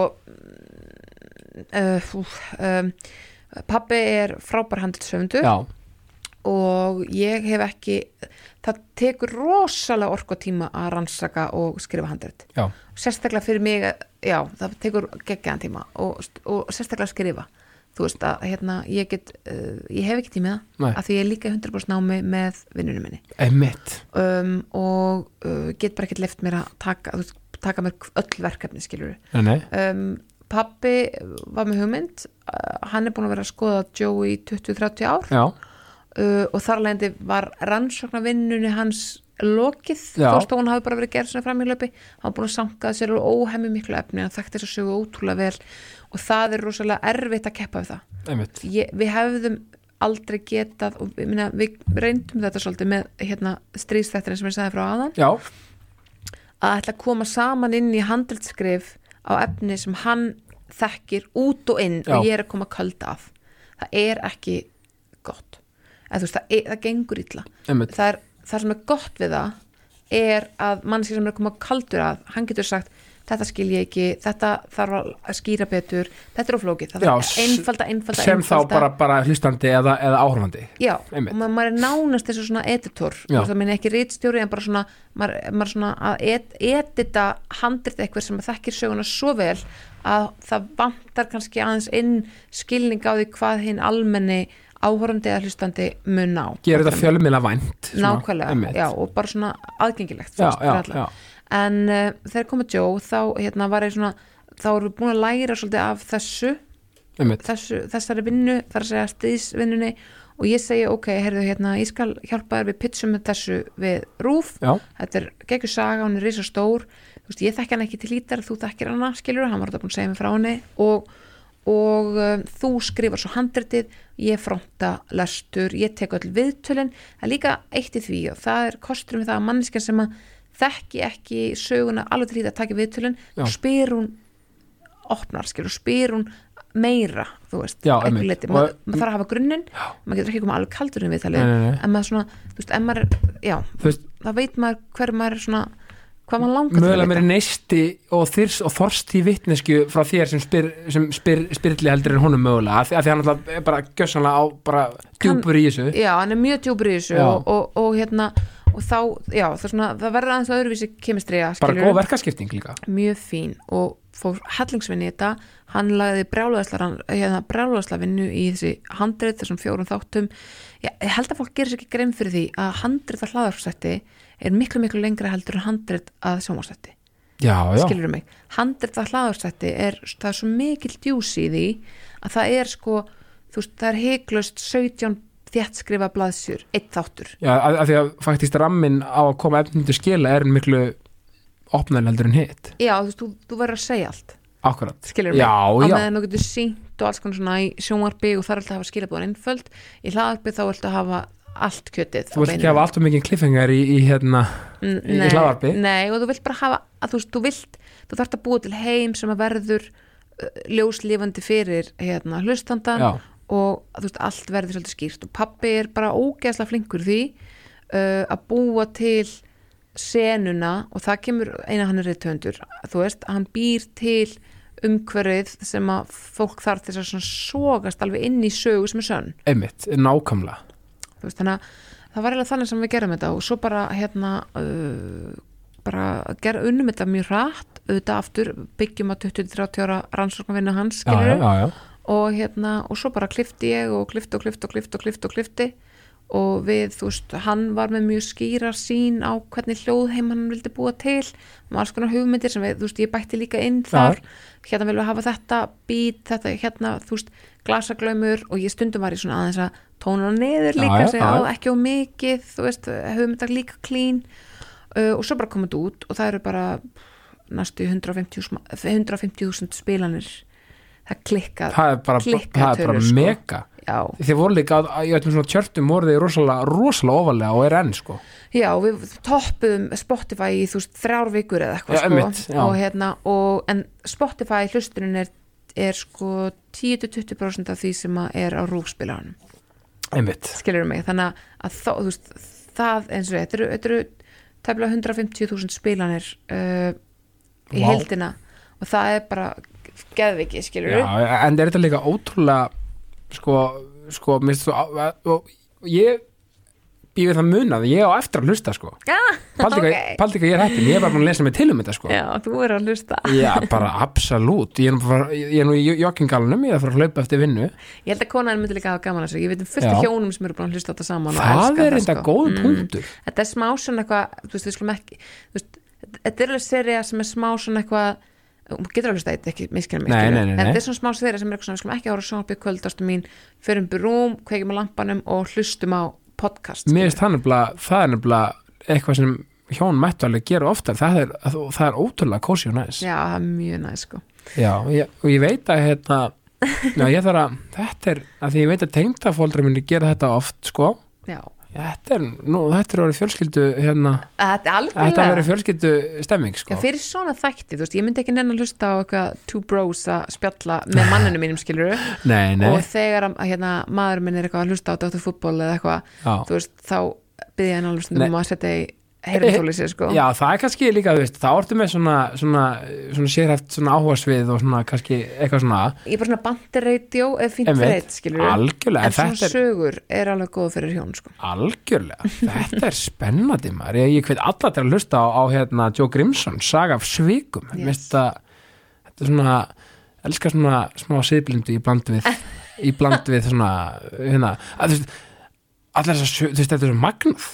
uh, um, Pappi er frábær handilsöfundur já, og ég hef ekki það tekur rosalega orku og tíma að rannsaka og skrifa já, sérstaklega fyrir mig já, það tekur geggjaðan tíma og, og sérstaklega skrifa. Þú veist að hérna, ég get uh, ég hef ekki tímið það, af því ég er líka í 100% námi með vinnunum minni. Um, og uh, get bara ekkert left mér að taka, veist, taka mér öll verkefni nei, um, pappi var með hugmynd uh, hann er búin að vera að skoða Joe í 20-30 ár. Uh, og þar alveg var rannsóknarvinnunni hans lokið. Já. þó stóð hún hafi bara verið gerð svona framílöpi hann var búin að sankaða sér og óhemmi miklu efni. Hann þekkti þess að sögu ótrúlega vel. Og það er rosalega erfitt að keppa við það. Ég, við hefðum aldrei getað og minna, við reyndum þetta svolítið með hérna, stríðstættirinn sem ég sagði frá aðan já, að ætla að koma saman inn í handelskrif á efni sem hann þekkir út og inn Já. og ég er að koma köld af það er ekki gott. Þú veist, það, er, það gengur illa. Emitt það, er, það sem er gott við það er að mannski sem er að koma kaldur að hann getur sagt þetta skil ég ekki, þetta þarf að skýra betur, þetta er oflókið það er einfalda, einfalda, sem þá einfalda. bara, bara hlustandi eða, eða áhrifandi já, Einmitt. og maður, maður er nánast þessu svona editor, það minni ekki rítstjóri en bara svona, maður, maður svona að et, edita handrit eitthvað sem þekkir söguna svo vel að það vantar kannski aðeins inn skilning á því hvað hinn almenni áhorandi eða hlustandi mun ná. Gera þetta fjölmiðla vænt nákvæmlega, já, og bara svona aðgengilegt já, fyrir já, en uh, þegar komið Joe þá hérna var ég svona þá erum við búin að læra svolítið af þessu, þessu þessari vinnu, þar að segja stýðsvinnunni og ég segi ok, heyrðu hérna ég skal hjálpa þér við pitchum með þessu við rúf, já, þetta er geggjur saga hún er risa stór, þú veist, ég þekki hann ekki til lítar þú þekkir hana, skilur, hann var þetta búin að segja mig frá henni. Og, og um, þú skrifar svo handritið ég fronta lestur, ég tek öll viðtölin. Það er líka eitt í því og það er kostur með það að manneskja sem að þekki ekki söguna alveg til því að taka viðtölin Já. spyr hún opnar, skilur, spyr hún meira, þú veist, leiti Og- maður þarf að hafa grunninn, maður getur ekki koma alveg kaldur inn við talið, Nei, nei, nei. en maður svona þú veist, ef maður, já, veist, þá veit maður hver maður er svona hvað maður langar til mögulega að vita neisti og þyrs og þorst í vitnesku frá þér sem spyr, sem spyr spyrli heldur en honum mögulega af því, því hann alltaf er bara gjössanlega á bara djúpur í þessu. Já, hann er mjög djúpur í þessu og, og, og hérna og þá, já, það, er svona, það verður aðeins öðruvísi kemistri bara góð verkaskipting líka. Mjög fín og fór hellingsvinni í þetta. Hann lagði hérna, brjálæðsla vinnu í þessi handrið þessum fjórum þáttum. Ég held að fólk gerir sér ekki grein fyrir því að handrið að hlaðarsætti er miklu miklu lengra heldur en handrið að já, skilur mig, handrið að hlaðarsætti er, það er svo mikil djús í því að það er sko þú veist, það er heiklust 17 þétt skrifa blaðsjur, eitt þáttur. Já af, af því að faktist rammin á að koma til skila er miklu opnar heldur en hitt. Já, þú veist, þú, þú verður að segja allt. Akkurat, skilur mig, já, á meðan þú getur sínt og alls konar svona í sjónvarpi og það er alltaf að hafa skilabóðan einföld í hlaðarpi þá ertu að hafa allt kjötið þú vilt ekki hafa allt og mikið kliffengar í, í hérna í nei, hlaðvarpi. nei, og þú vilt bara hafa að þú veist, þú vilt, þú þarft að búa til heim sem að verður ljóslifandi fyrir hérna hlustandan já, og þú veist, allt verður svolítið skýrt. Og pappi er bara ógeðslega flinkur í því uh, að búa til senuna og það kemur eina hann er reyðtöndur, þú veist, hann býr til umhverfið sem að fólk þarf þess að svona sogast alveg inn í sögu sem er sönn. Einmitt, nákvæmlega veist, þannig að það var eiginlega þannig sem við gerum þetta og svo bara hérna uh, bara gera unnum þetta mjög hratt auðvitað aftur byggjum að 20-30 ára rannsóknarvinna hans já, já, já. og hérna og svo bara klifti ég og klifti og klifti og klifti og klifti og klifti og við, þú veist, hann var með mjög skýra sín á hvernig hljóðheim hann vildi búa til. Með alls konar hugmyndir sem við, þú veist, ég bætti líka inn þar, hérna viljum við hafa þetta bít, þetta, hérna, þú veist glasaglaumur. Og ég stundum var í svona aðeins að tóna Já, líka segja, á, ekki á mikið, þú veist hugmyndar líka klín uh, og svo bara komið út og það eru bara næstu 150.000 150 spilanir. Það klikkað það er bara, Klikkað það er bara tölur, sko. Já, þið voru líka í öllum svona tjörtum voru þið rosalega, rosalega ofalega og er enn sko. Já, við toppuðum Spotify í þú veist þrjár vikur eða eitthvað sko. einmitt, já. og hérna og en Spotify hlustunin er, er sko 10-20% af því sem er á rúfspilaranum einmitt, skilur mig, þannig að þú veist, það eins og þetta eru, tefnilega 150.000 spilanir uh, í Vá. heildina. Og það er bara geðviki, skilur já, en er þetta líka ótrúlega sko, sko minnst svo, og ég býð við það munað, ég á eftir að hlusta sko Já, Paldi ekki ok. okay. ég er heppin, ég er bara búin að lesa mig til um þetta sko Já, þú er að hlusta Já, bara absolutt Ég er nú, ég er í joggingalunum, ég er að fara að hlaupa eftir vinnu Ég held að konan myndi líka hafa gaman að þessu Ég veit um fullt af hjónum sem eru búin að hlusta þetta saman Það er enda sko. góð Mm. punktur Þetta er smá svona eitthvað Þú veist, við skulum ekki þú veist, Þetta er alveg serið sem er smá svona eitthvað Hún getur alveg stætt, ekki miskina mig Nei, nei, nei, En þetta er svona smá serið sem er eitthvað svona Við skulum ekki ára sjónarbyggð kvöldastu mín. Förum byrjum, kveikjum á lampanum og hlustum á podcast Mér finnst það nefnilega, það er nefnilega eitthvað sem hjón mættu alveg gera oftar. Það er, það er ótrúlega kósi og næs Já, það er mjög næ sko. Já, ég, og ég veit að hérna, já, ég þarf að þetta er, að því ég veit að tengdafóldra minni gera þetta oft, sko. Já, þetta er, nú, þetta er orðið fjölskyldu hérna, þetta er þetta er verið fjölskyldu stemming, Já, sko fyrir svona þætti, þú veist, ég myndi ekki nenn að hlusta á eitthvað two bros að spjalla með manninu mínum skiluru Nei, nei, og þegar að, hérna, maður minn er eitthvað að hlusta á Dr. Fútból eða eitthvað, já. þú veist, þá byrja alveg stundum Nei. um að setja í heyrðartóli sér, sko. Já, það er kannski líka, þú veist, þá ertu með svona, svona, svona sérhæft svona áhugasvið og svona kannski eitthvað svona Ég er bara svona bandireitjó eða fínt reitt, skilur algjörlega, En svona er sögur er alveg góð fyrir hjón, sko. algjörlega, þetta er spennandi maður, ég, ég hveit alla til að hlusta á, á hérna Joe Grimson, saga af svikum Yes. yes. þetta, er svona elskar svona smá siðblindu í bland við í bland við svona hérna, að, þú veist, allar þessar, sög- þú veist, þetta er svo magnað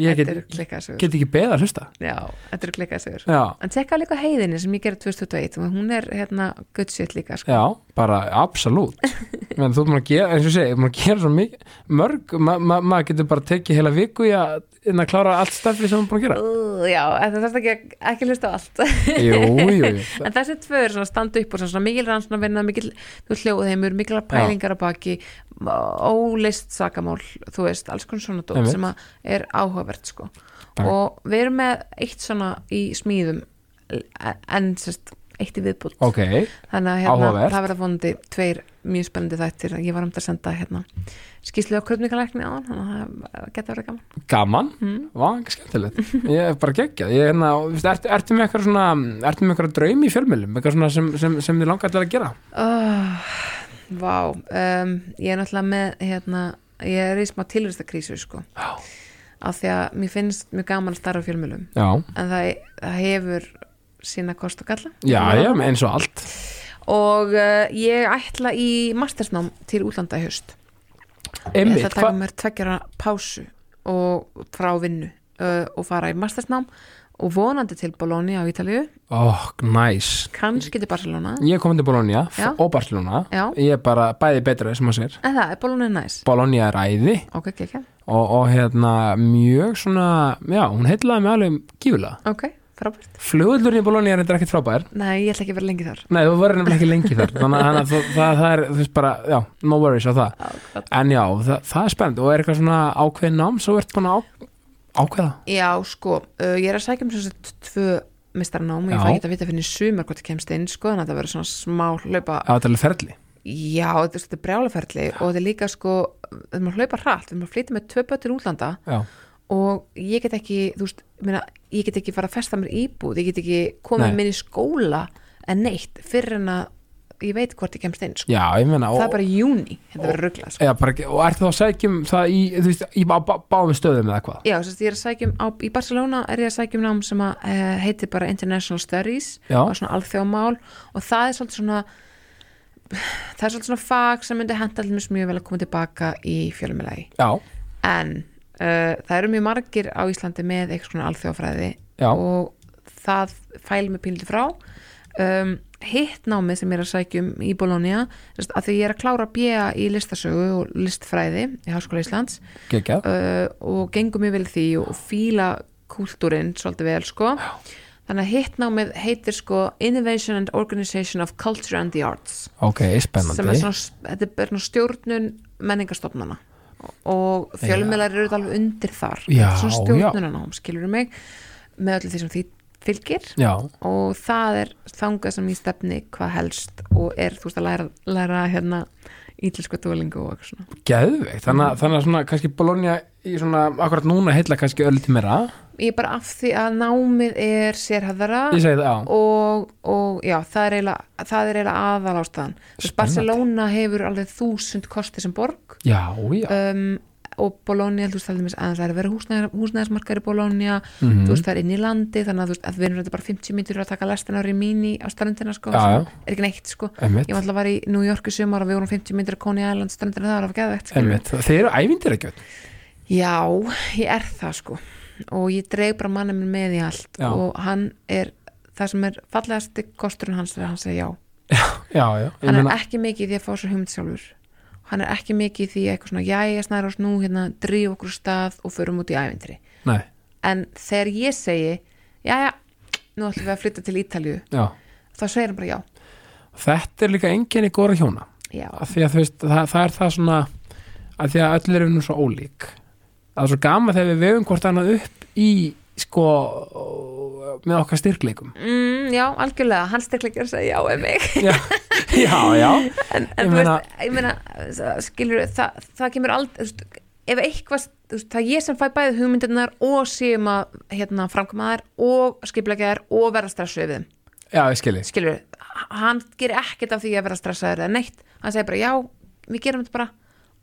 ég get, eru get ekki beða að hlusta. Já, þetta eru klikkaði sögur. Já, en tekka líka heiðinni sem ég gerði 2021 og hún er hérna shit líka sko. já, bara absolutt. Menn þú erum að gera, eins og segi, þú erum að gera svo mikið, mörg, ma ma maður getur bara tekið heila viku í að, að klára allt stafli sem þú er búin að gera. Uh, já, þetta þarf ekki, ekki hlusta á allt. Jú, jú, jú, en þessi tvö er svona standa upp og svona mikil rannsóna vinna, mikil hljóðheimur, mikil pælingar á baki ólist sakamál þú veist, alls konar svona dót sem er áhugavert sko. Bara- og við erum með eitt svona í smíðum en sérst eitt í viðbútt ok. Þannig að hérna, það verða vonandi tveir mjög spennandi þættir. Ég var um að senda hérna skýslu á kröfningalækni á hann þannig að það geta verið gaman. Gaman, mm. ekki skemmtilegt. Ég er bara geggjað, ég er hérna ertu, ertu með eitthvað svona, ertu með eitthvað draum í fjölmjölum, eitthvað svona sem, sem, sem þið langar til að gera? Oh, Vá um, ég er náttúrulega með hérna, ég er í smá tilvistakrísu sko. Já, af því að mér finnst mjög gaman að starfa fjölmjölum já, en það, það hefur sína kost og galla. Já, já eins og allt. Og uh, ég ætla í mastersnám til útlanda í ég Einmitt, ætla að taka mér tveggjara pásu og frá vinnu uh, og fara í mastersnám og vonandi til Bologna á Ítalíu. Oh, nice. Kannski til Barcelona. Ég komin til Bologna Já. og Barcelona. Já. ég er bara bæði betra sem að sér. En það er Bologna næs Bologna er æði. Ok, ok, ok, og, og hérna mjög svona já, hún heitlaði mig alveg gífulega ok, frábært. Flugöldurinn í Bologna er þetta ekkert frábær. Nei, ég ætla ekki að vera lengi þar. Nei, þú verður nefnilega ekki lengi þar. Þannig að- það, það, það er, þú veist bara, já, no worries á það. Já, en já, það, það er spennt og er eitthvað svona ákveðin nám svo ert búin að á, ákveða? Já, sko, uh, ég er að sækja um sem sagt tvö mistarnám og ég Já. fæ ekki að vita fyrir sumar hvort ég kemst inn, sko, þannig að það verður svona smá hlaupa, á þetta alveg ferli. Já, þetta er, er brjálaferli og þetta er líka, sko, við erum að hlaupa hratt, við erum að flytja með tvö bötur útlanda já, og ég get ekki, þú veist, meina, ég get ekki fara að festa mér íbúð, ég get ekki komið minn í skóla en neitt fyrir en að ég veit hvort ég kemst inn, sko. já, ég meina Það er bara júni, þetta verður ruglað, sko. og ert þá að sækjum það í, veist, í bá, bá, báðum stöðum eða hvað Já, að ég er að sækjum á, í Barcelona er ég að sækjum nám sem að uh, heitir bara International Studies Já. og svona alþjóðamál og það er svolítið svona það er svolítið svona fag sem myndi henda allir mjög vel að koma tilbaka í fjölumilagi en uh, það eru mjög margir á Íslandi með eitthvað svona alþjóðafræði já, og það fælum við pínlítið frá um, hitt námið sem ég er að sækjum í Bologna að því ég er að klára BA í listasögu og listfræði í Háskóla Íslands. Uh, og gengum mjög vel því og fíla kúltúrin svolítið vel sko. Þannig að hitt námið heitir sko Innovation and Organization of Culture and the Arts. Ok, sem er spennandi svona, þetta er stjórnun menningarstofnana. Og fjölumjölar eru alveg undir þar. Já, svona stjórnunanám, skilur mig með öllu því sem því fylgir. Já, og það er þangað sem ég stefni hvað helst og er þú veist að læra, læra hérna ítlensku dólingu og eitthvað svona. Geðveikt. Þannig, að- þannig að svona kannski Bologna í svona akkurat núna heitla kannski öll til meira. Ég er bara af því að námið er sérhæðara og, og já, það er eiginlega, það er eiginlega aðal ástæðan. Barcelona hefur alveg þúsund kosti sem borg. Já, já. Um, og Bologna, þú veist, það er aðeins það er að vera húsnæðis, húsnæðismarkar í Bologna. Mhm. þú veist, það er inn í landi þannig að, þú veist, að við erum þetta bara 50 mítur að taka lestina á Rimini á ströndina, sko, já. er ekki neitt, sko. Einmitt, ég var alltaf að vera í New York í sumar og við vorum 50 mítur að Coney Island ströndina það var að geða einmitt. Þeir eru ævindir ekki Já, ég er það sko. Og ég dreig bara manna minn með í allt Já. og hann er það sem er fallegasti kosturinn hans er að hann segja já. Já, hann er ekki mikið í því að fá sér hugmynd sjálfur hann er ekki mikið í því eitthvað svona jæja snæra oss nú hérna dríf okkur stað og förum út í ævintri nei, en þegar ég segi jæja, nú ætlum við að flytta til Ítalju já, þá segir hann bara já, þetta er líka enginn í góra hjóna. Já, að þú veist, það, það er það svona að því að öll erum nú svo ólík. Það er svo gaman þegar við vefum hvort annað upp í sko með okkar styrkleikum. Mm, já, algjörlega. Hann styrkleikir að segja já um mig. Já, já, já. En, Ég en þú meina- veist, ég meina skilur, það, það kemur aldrei ef eitthvað, það er ég sem fæ bæði hugmyndirnar og séum að hérna, framkoma þær og skiplega þær og vera stressuð við já, ég skilji skilur hann gerir ekkert af því að vera stressaður eða neitt, hann segir bara já, við gerum þetta bara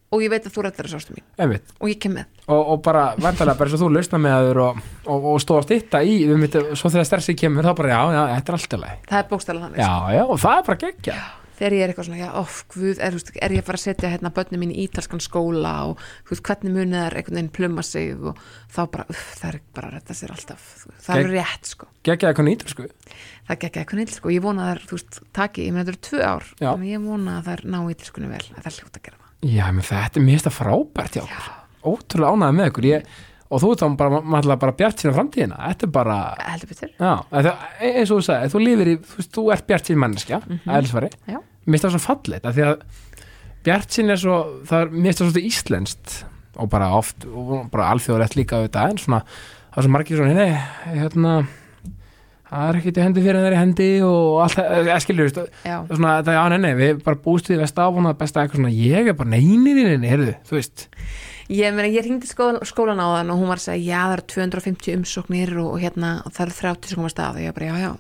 og ég veit að þú rættir þessu ástum mín. Einmitt. Og ég kem með, og, og bara verðalega bara eins og þú lausna með þur og, og, og stóða stitta í einmitt, svo þegar stressið kemur þá bara já, já, þetta er alltaf leið það er bókstæðlega þannig já, já, og það er bara geggja þegar ég er eitthvað svona, já, of, guð er, veist, er ég að fara að setja hérna börnum mín í ítalskan skóla og veist, hvernig munið er einhvern veginn pluma sig og þá bara, uff, það er bara að retta sér alltaf. Það er Gegn- rétt, sko. Geggjaði eitthvað nýtur sko. Það gekk eitthvað neitt, sko, ég vona að það er, þú veist, taki, ég meina þetta eru tvö ár, Já. að ég vona að það er ná ítalskunni vel, að það er hljótt að gera já, menn þetta er mér þetta frábært já, ótrúlega ánægði með ykkur ég, og þú ert þá bara, maður bara bjart sína framtíðina. Þetta er bara, já þetta, eins og þú sagði, þú lifir í, þú veist, þú ert bjart sín manneskja, mm. -hmm. já, mér finnst það svo fallet að því að bjart sín er svo það er, mér finnst það svo íslenskt og bara oft, og bara alþjóðlegt líka auðvitað, en svona, það er svo margir svona nei, hérna það er ekkert í hendi fyrir en það er í hendi og allt það, skilur, þú veist, já, það er svona, það, já, nei, nei, við bara búst við vest áfuna besta eitthvað svona, ég er bara neynirinni, heyrðu, þú veist, ég meina, ég ringdi skólan, skólan á þann og hún var að segja, já, það eru 250 umsóknir og, og hérna, og það eru 30 sem koma að stað. Og ég bara, já, já,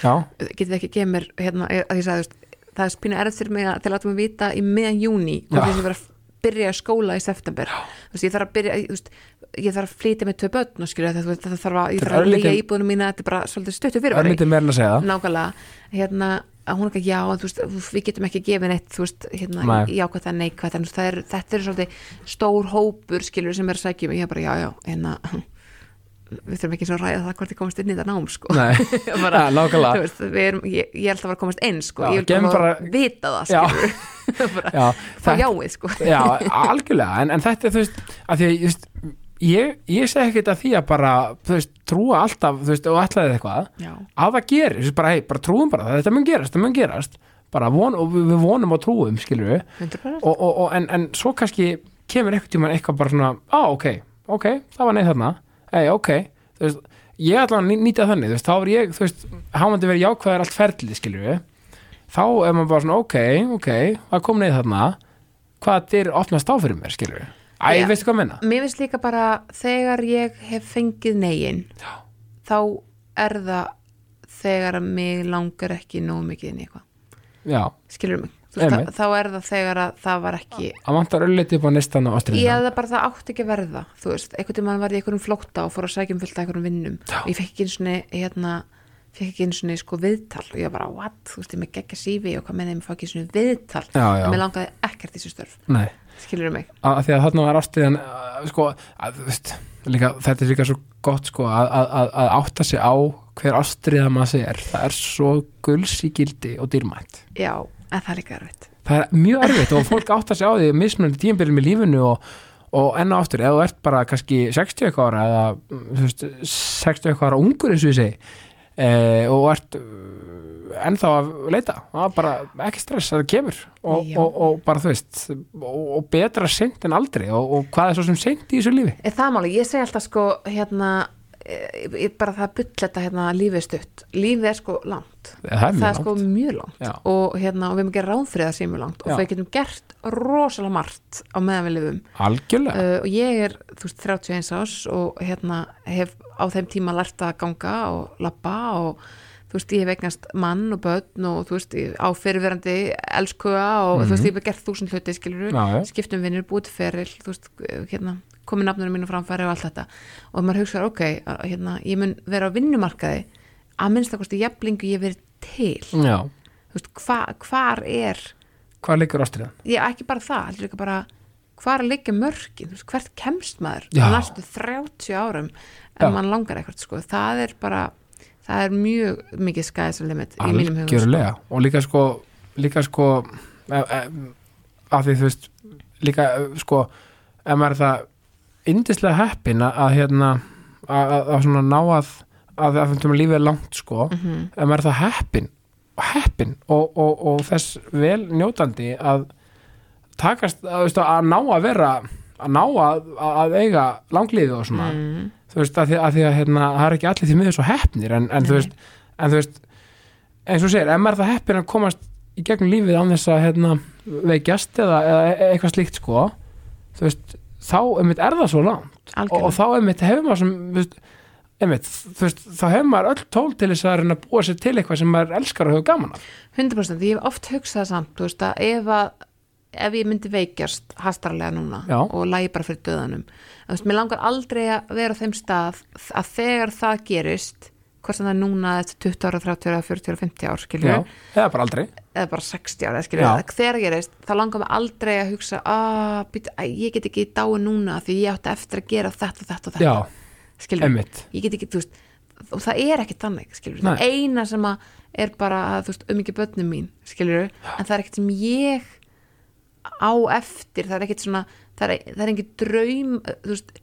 já, getið þið ekki gefið mér hérna, að ég sagði, þú veist, það er spínu erð fyrir mig að til að láta mig vita í meðan júni og þess að vera að byrja í skóla í september. Þú veist, ég þarf að byrja, þú veist, ég þarf að flytja með tvö börn og skilja þetta, þetta þarf að, ég þarf er að leia íbúðunum mína, þetta er bara svolítið stuttu það fyrir er lítið meira en að segja það, nákvæmlega, hérna hún er ekki, já, en veist, við getum ekki gefið neitt, þú veist, hérna, Nei. jákvæmt að neikvæmt en það er, þetta er svolítið stór hópur skilur sem er að sækja mig, ég er bara, já, já hérna við þurfum ekki svo að ræða það hvort ég komast inn í þetta nám, sko. Bara, ja, veist, erum, ég, ég held að vera komast inn sko, Já, ég vil bara, vita það Já. bara, já, þetta- jáið sko. Já, algjörlega, en, en þetta er þú veist, að því að ég, ég segi ekkert að því að bara, veist, trúa alltaf, veist, og ætlaði eitthvað, já, að það gerir, bara, hei, bara trúum bara það, þetta mun gerast, þetta mun gerast, von, og við, vonum og trúum, skilur við, 100% og, og, og en, en svo kannski kemur eitthvað tíma eitthvað bara svona, á, ok, ok, það var neið þarna, ei, ok, þú veist, ég ætla að ný- nýta þannig, þú veist, þá er ég, þú veist, hafandi verið jákvæðar allt ferlið, skilur við, þá er maður bara svona, ok, ok, það kom neið þarna, hvað dyr opnast á fyrir mér, skilur við, æ, Já. veistu hvað ég menna? mér finnst líka bara þegar ég hef fengið negin Já. þá er það þegar að mig langar ekki nóg mikið inn í eitthvað, skilur mig? Veist, þá, er það þegar að það var ekki það vantar ölliti upp á nestan og ég ástriðina. eða bara það átti ekki að verða þú veist, einhvern veginn var ég einhverjum flótta og fór að sækja um fullt af einhverjum vinnum. Og ég fekk ekki eins og hérna fekk ekki eins og sko viðtal. Og ég bara, what, þú veist, ég með geggja sífi og hvað með þeim fá ekki eins og viðtal? Já, já. en mér langaði ekkert þessu störf, Nei, skilur mig? Að, því að þarna var ástriðan, sko, að, veist, líka, þetta er líka svo gott, sko, að, að, að, að átta sig á hver ástriða maður sé er, það er svo gulls í gildi og dýrmætt. já, en það er líka erfitt. Það er mjög erfitt og fólk átta sig á því mismunandi tímabilið með lífinu og, og enn og aftur, ef þú ert bara kannski 60 eitthvað ára eða veist, 60 eitthvað ára ungur eins og ég segi e, og ert uh, ennþá að leita. Bara ekki stress að það kemur. Og, og, og bara þú veist og, betra seint en aldrei. Og, og hvað er svo sem seint í þessu lífi? Er það máli, ég segi alltaf sko hérna eh, bara það bull þetta hérna lífið stutt, lífið er sko langt. Það er það er sko mjög langt. Já. og, hérna, og við erum að gera ráð fyrir það sé mjög langt. Já. og við getum gert rosalega margt á meðan við lifum. Algjörlega, uh, og ég er þú veist 31 ás og hérna hef á þeim tíma lært að ganga og labba og þú veist ég hef eignast mann og börn og þú veist á fyrirverandi elskuga og þú veist ég hef gert þúsund hluti skilur Já, já. skiptum vinnur, búið feril þú veist hérna komið nafnunum mínu framfæri og allt þetta. Og maður hugsaður ok, að, hérna, ég mun vera á vinnumarkaði að minnst að kosti jafnlingu ég verið til. Já, þú veist, hva, hvar er hvað liggur ástriðan? ég ekki bara það, heldur líka bara hvar að liggja mörkin, þú veist, hvert kemst maður? Já. næstu 30 árum Já. mann langar eitthvað, sko, það er bara það er mjög mikið skæðis limit í mínum hugum, algjörlega og líka sko líka sko e, e, að því þú veist líka e, sko ef maður er það indislega heppin að, hérna að, að, svona ná að að það finnum lífið er langt sko Mhm. ef maður er það heppin heppin og, og, og þess vel njótandi að takast að, að ná að vera að ná að, að eiga langlífi og svona mm, þú veist, að því að, því að hérna, það er ekki allir því miður svo heppnir en, en, þú veist, en þú veist eins og segir, ef maður það heppin að komast í gegnum lífið án þess að hérna, veikjast eða, eða e- eitthvað slíkt sko, þú veist þá einmitt er það svo langt. Og, og þá einmitt hefur maður sem veist, einmitt, veist, þá hefur maður öll tól til þess að búa sér til eitthvað sem maður elskar og hefur gaman af. 100% ég hef oft hugsað samt, þú veist, að ef að ef ég myndi veikjast hastarlega núna Já. og lægi bara fyrir döðanum. Veist, mér langar aldrei að vera á þeim stað að þegar það gerist hvort sem það er núna eftir 20 ára, 30 ára, 40 ára, 50 ára skilur já, eða bara aldrei. Eða bara 60 ára, skilur Já. þegar gerist, þá langar mig aldrei að hugsa að æ, ég get ekki dáið núna því ég átti eftir að gera þetta, þetta og þetta. Já, skilur, emmitt ég get ekki, þú veist og það er ekki þannig, Nei. það eina sem að er bara þú veist, um ekki börnum mín, skilur en það er ekkert sem ég á eftir, það er ekkert svona það er, það er engin draum þú veist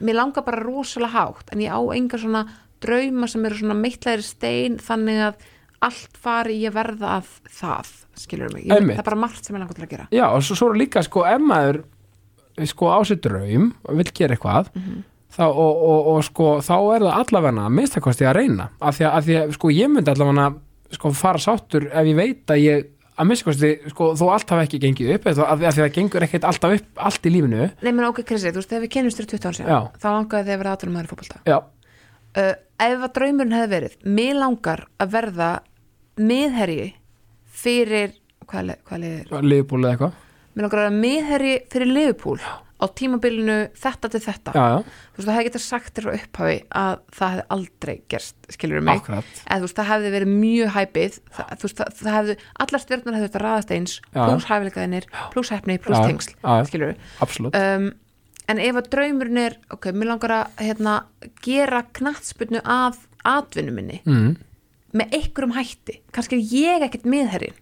mér langar bara rosalega hátt en ég á enga svona drauma sem eru svona mittlegri stein þannig að allt fari að verða að það, skilur mig. Ég, það er bara margt sem ég langar til að gera. Já, og svo, svo er líka sko ef maður sko á sér draum og vill gera eitthvað þá, og, og, og sko þá er það allavega að minnstakosti að reyna. Af því að, af því að sko ég myndi allavega sko fara sáttur ef ég veit að ég að minnstakosti sko þó allt hafi ekki gengið upp eða því að það gengur ekkert alltaf upp allt í lífinu. Nei, menn ok, Krissi, þú veist, þegar við kennumst þér 20 án Já. síðan þá langaði þið að vera aðtunum í fótbolta. Já, uh, ef að draumurinn hefði verið mér langar að verða miðherji fyrir hvað, hvað liðir? liðbúl eða eitthvað. Mér langar að vera miðherji fyrir Liverpool á tímabilinu þetta til þetta. Já, já, þú veist, það hefði getað sagt þér frá upphafi að það hefði aldrei gerst, skilur mig? Akkurat. Eða þú veist, það hefði verið mjög hæpið það, þú veist, það, það hefði, allar stjórnar hefði þetta raðast eins, pluss hæfileikaðinir pluss hefni, pluss tengsl, skilur um, en ef að draumurinn er ok, mér langar að hérna, gera knattspyrnu að atvinnu minni mm. með einhverjum hætti, kannski er ég ekkert miðherrin,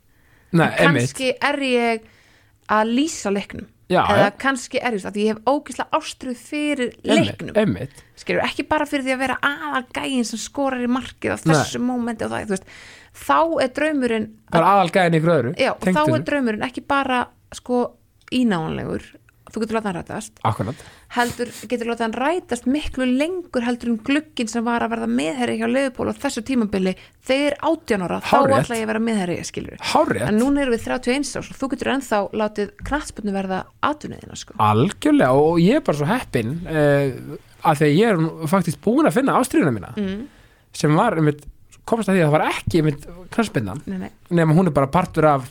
kannski er ég að lýsa leiknum Já, eða já. kannski er því að ég hef ógislega ástruð fyrir leiknum einmitt. skilur, ekki bara fyrir því að vera aðal gæin sem skorar í markið á þessu mómenti og það, þú veist, þá er draumurinn bara aðal gæðin ykkur öðru já, þá er draumurinn ekki bara sko ínáanlegur þú getur látað hann rætast Akkurat, heldur, getur látað hann rætast miklu lengur heldur en glugginn sem var að verða meðherri hjá Leifupól og þessu tímabili þegar 18 ára, þá ætla ég að vera meðherri skilur hárrétt en núna erum við 31 árs og þú getur ennþá látið knattspunni verða aðtunniðina sko. Algjörlega og ég er bara svo heppin uh, að því að ég er nú faktisk búin að finna ástriðuna mína mm. sem var einmitt, komast að því að það var ekki nei, nei. nema hún er bara partur af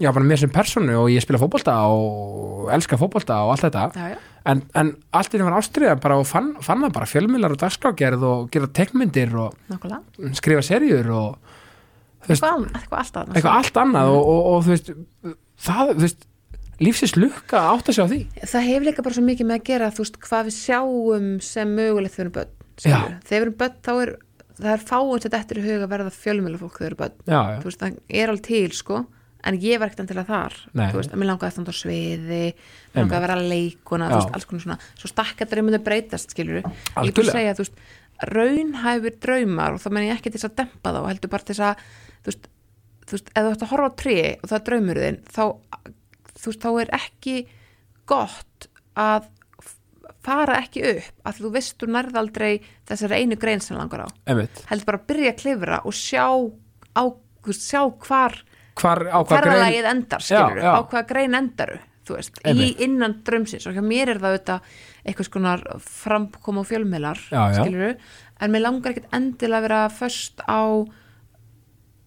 já, bara mér sem personu og ég spila fótbolta og elska fótbolta og allt þetta. Já, já. en, en allt því var ástriða bara og fann, fann það bara fjölmiðlar og dagskrágerð og gera tekmyndir og nákvæmlega. skrifa serjur og veist, eitthvað, eitthvað alltaf annað. eitthvað allt annað og, og, og þú veist það, þú veist lífsins lukka átt að sjá því. Það hefur líka bara svo mikið með að gera þú veist hvað við sjáum sem mögulegt við erum börn þegar við erum börn þá er það er fáið þetta eftir í huga að verða fjölmjöla fólk við erum börn. Já, já, veist það er alveg til sko en ég var ekkert endilega þar veist að mér langaði að standa á sviði mér langaði að vera að leikuna veist alls konar svona. Svo stakkadrið myndi breytast skilur ég að segja veist raunhæfur draumar og þá menn ég ekki til þess að dempa þá heldur bara til þess að þú veist, þú veist ef þú ætti að horfa á tré og það er draumurðin þá þú veist þá er ekki gott að fara ekki upp að þú veist þú nærð aldrei þessari einu grein sem langar á. Einmitt. Heldur bara að byrja að klifra og sjá á, sjá hvar hvar, á hvað grein endar skilur, Já, já. á hvaða grein endaru þú veist, í innan drömsins og hjá mér er það auðvitað eitthvað skonar framkom og fjölmiðlar Já, já. skilur, en mér langar ekkert endilega að vera först á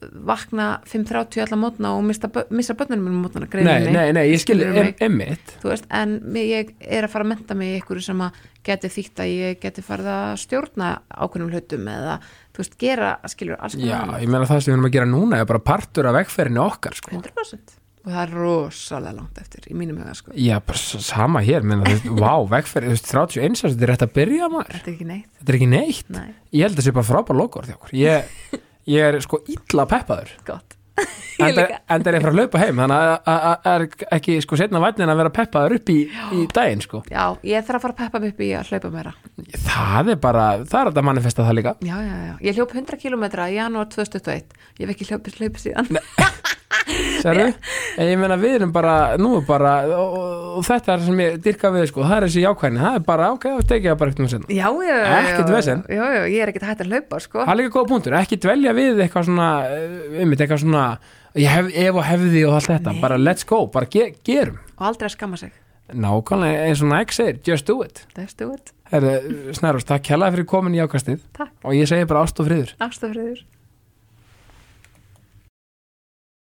vakna 5.30 allar mótna og mista, missa börnunum mínum mótna nei, nei, nei, ég skil Skilurðu em, mig? einmitt þú veist, en mér- ég er að fara að menta mig í ykkur sem að geti þýtt að ég geti farið að stjórna ákveðnum hlutum eða, þú veist, gera, skilur, alls já, konar ég meina það sem við erum að gera núna er bara partur af vegferðinni okkar sko. 100% og það er rosalega langt eftir í mínum huga, sko. Já, bara sama hér meina, þú veist, vá, vegferð, þú veist, 31 árs, þetta er rétt að byrja maður. Þetta er ekki neitt, þetta er ekki neitt, nei, ég held að það sé bara frábær því okkur, ég, ég er sko illa peppaður. Gott en það er að hlaupa heim þannig að- að að- er ekki sko setna vætnin að vera peppaður upp í, í daginn sko. Já, ég þarf að fara að peppa mig upp í að hlaupa meira. Það er bara, það er þetta að manifesta það líka. Já, já, já, ég hljóp 100 km í janúar 2021 Ég hef ekki hljópið hlaup síðan Sérðu? En ég meina við erum bara, nú er bara og, og þetta er sem ég dyrka við sko, það er þessi jákvæðni, það er bara, ok, það bara ekkert um senna. Já, já, já Ekkert vesen. Já, já, ég er ekkert hægt að hlaupa, sko Það er líka góða punktur, ekki dvelja við eitthvað svona, um eitthvað svona, ég hef, ef og hefði og allt þetta, Nei. bara let's go, bara ge, gerum. Og aldrei að skamma sig Nákvæmlega eins og Nike segir, just do it. Let's do it Herðu, Snærós, takk kjallaði fyrir komin í ákastið Takk, og ég segi bara ást og friður. ástafriður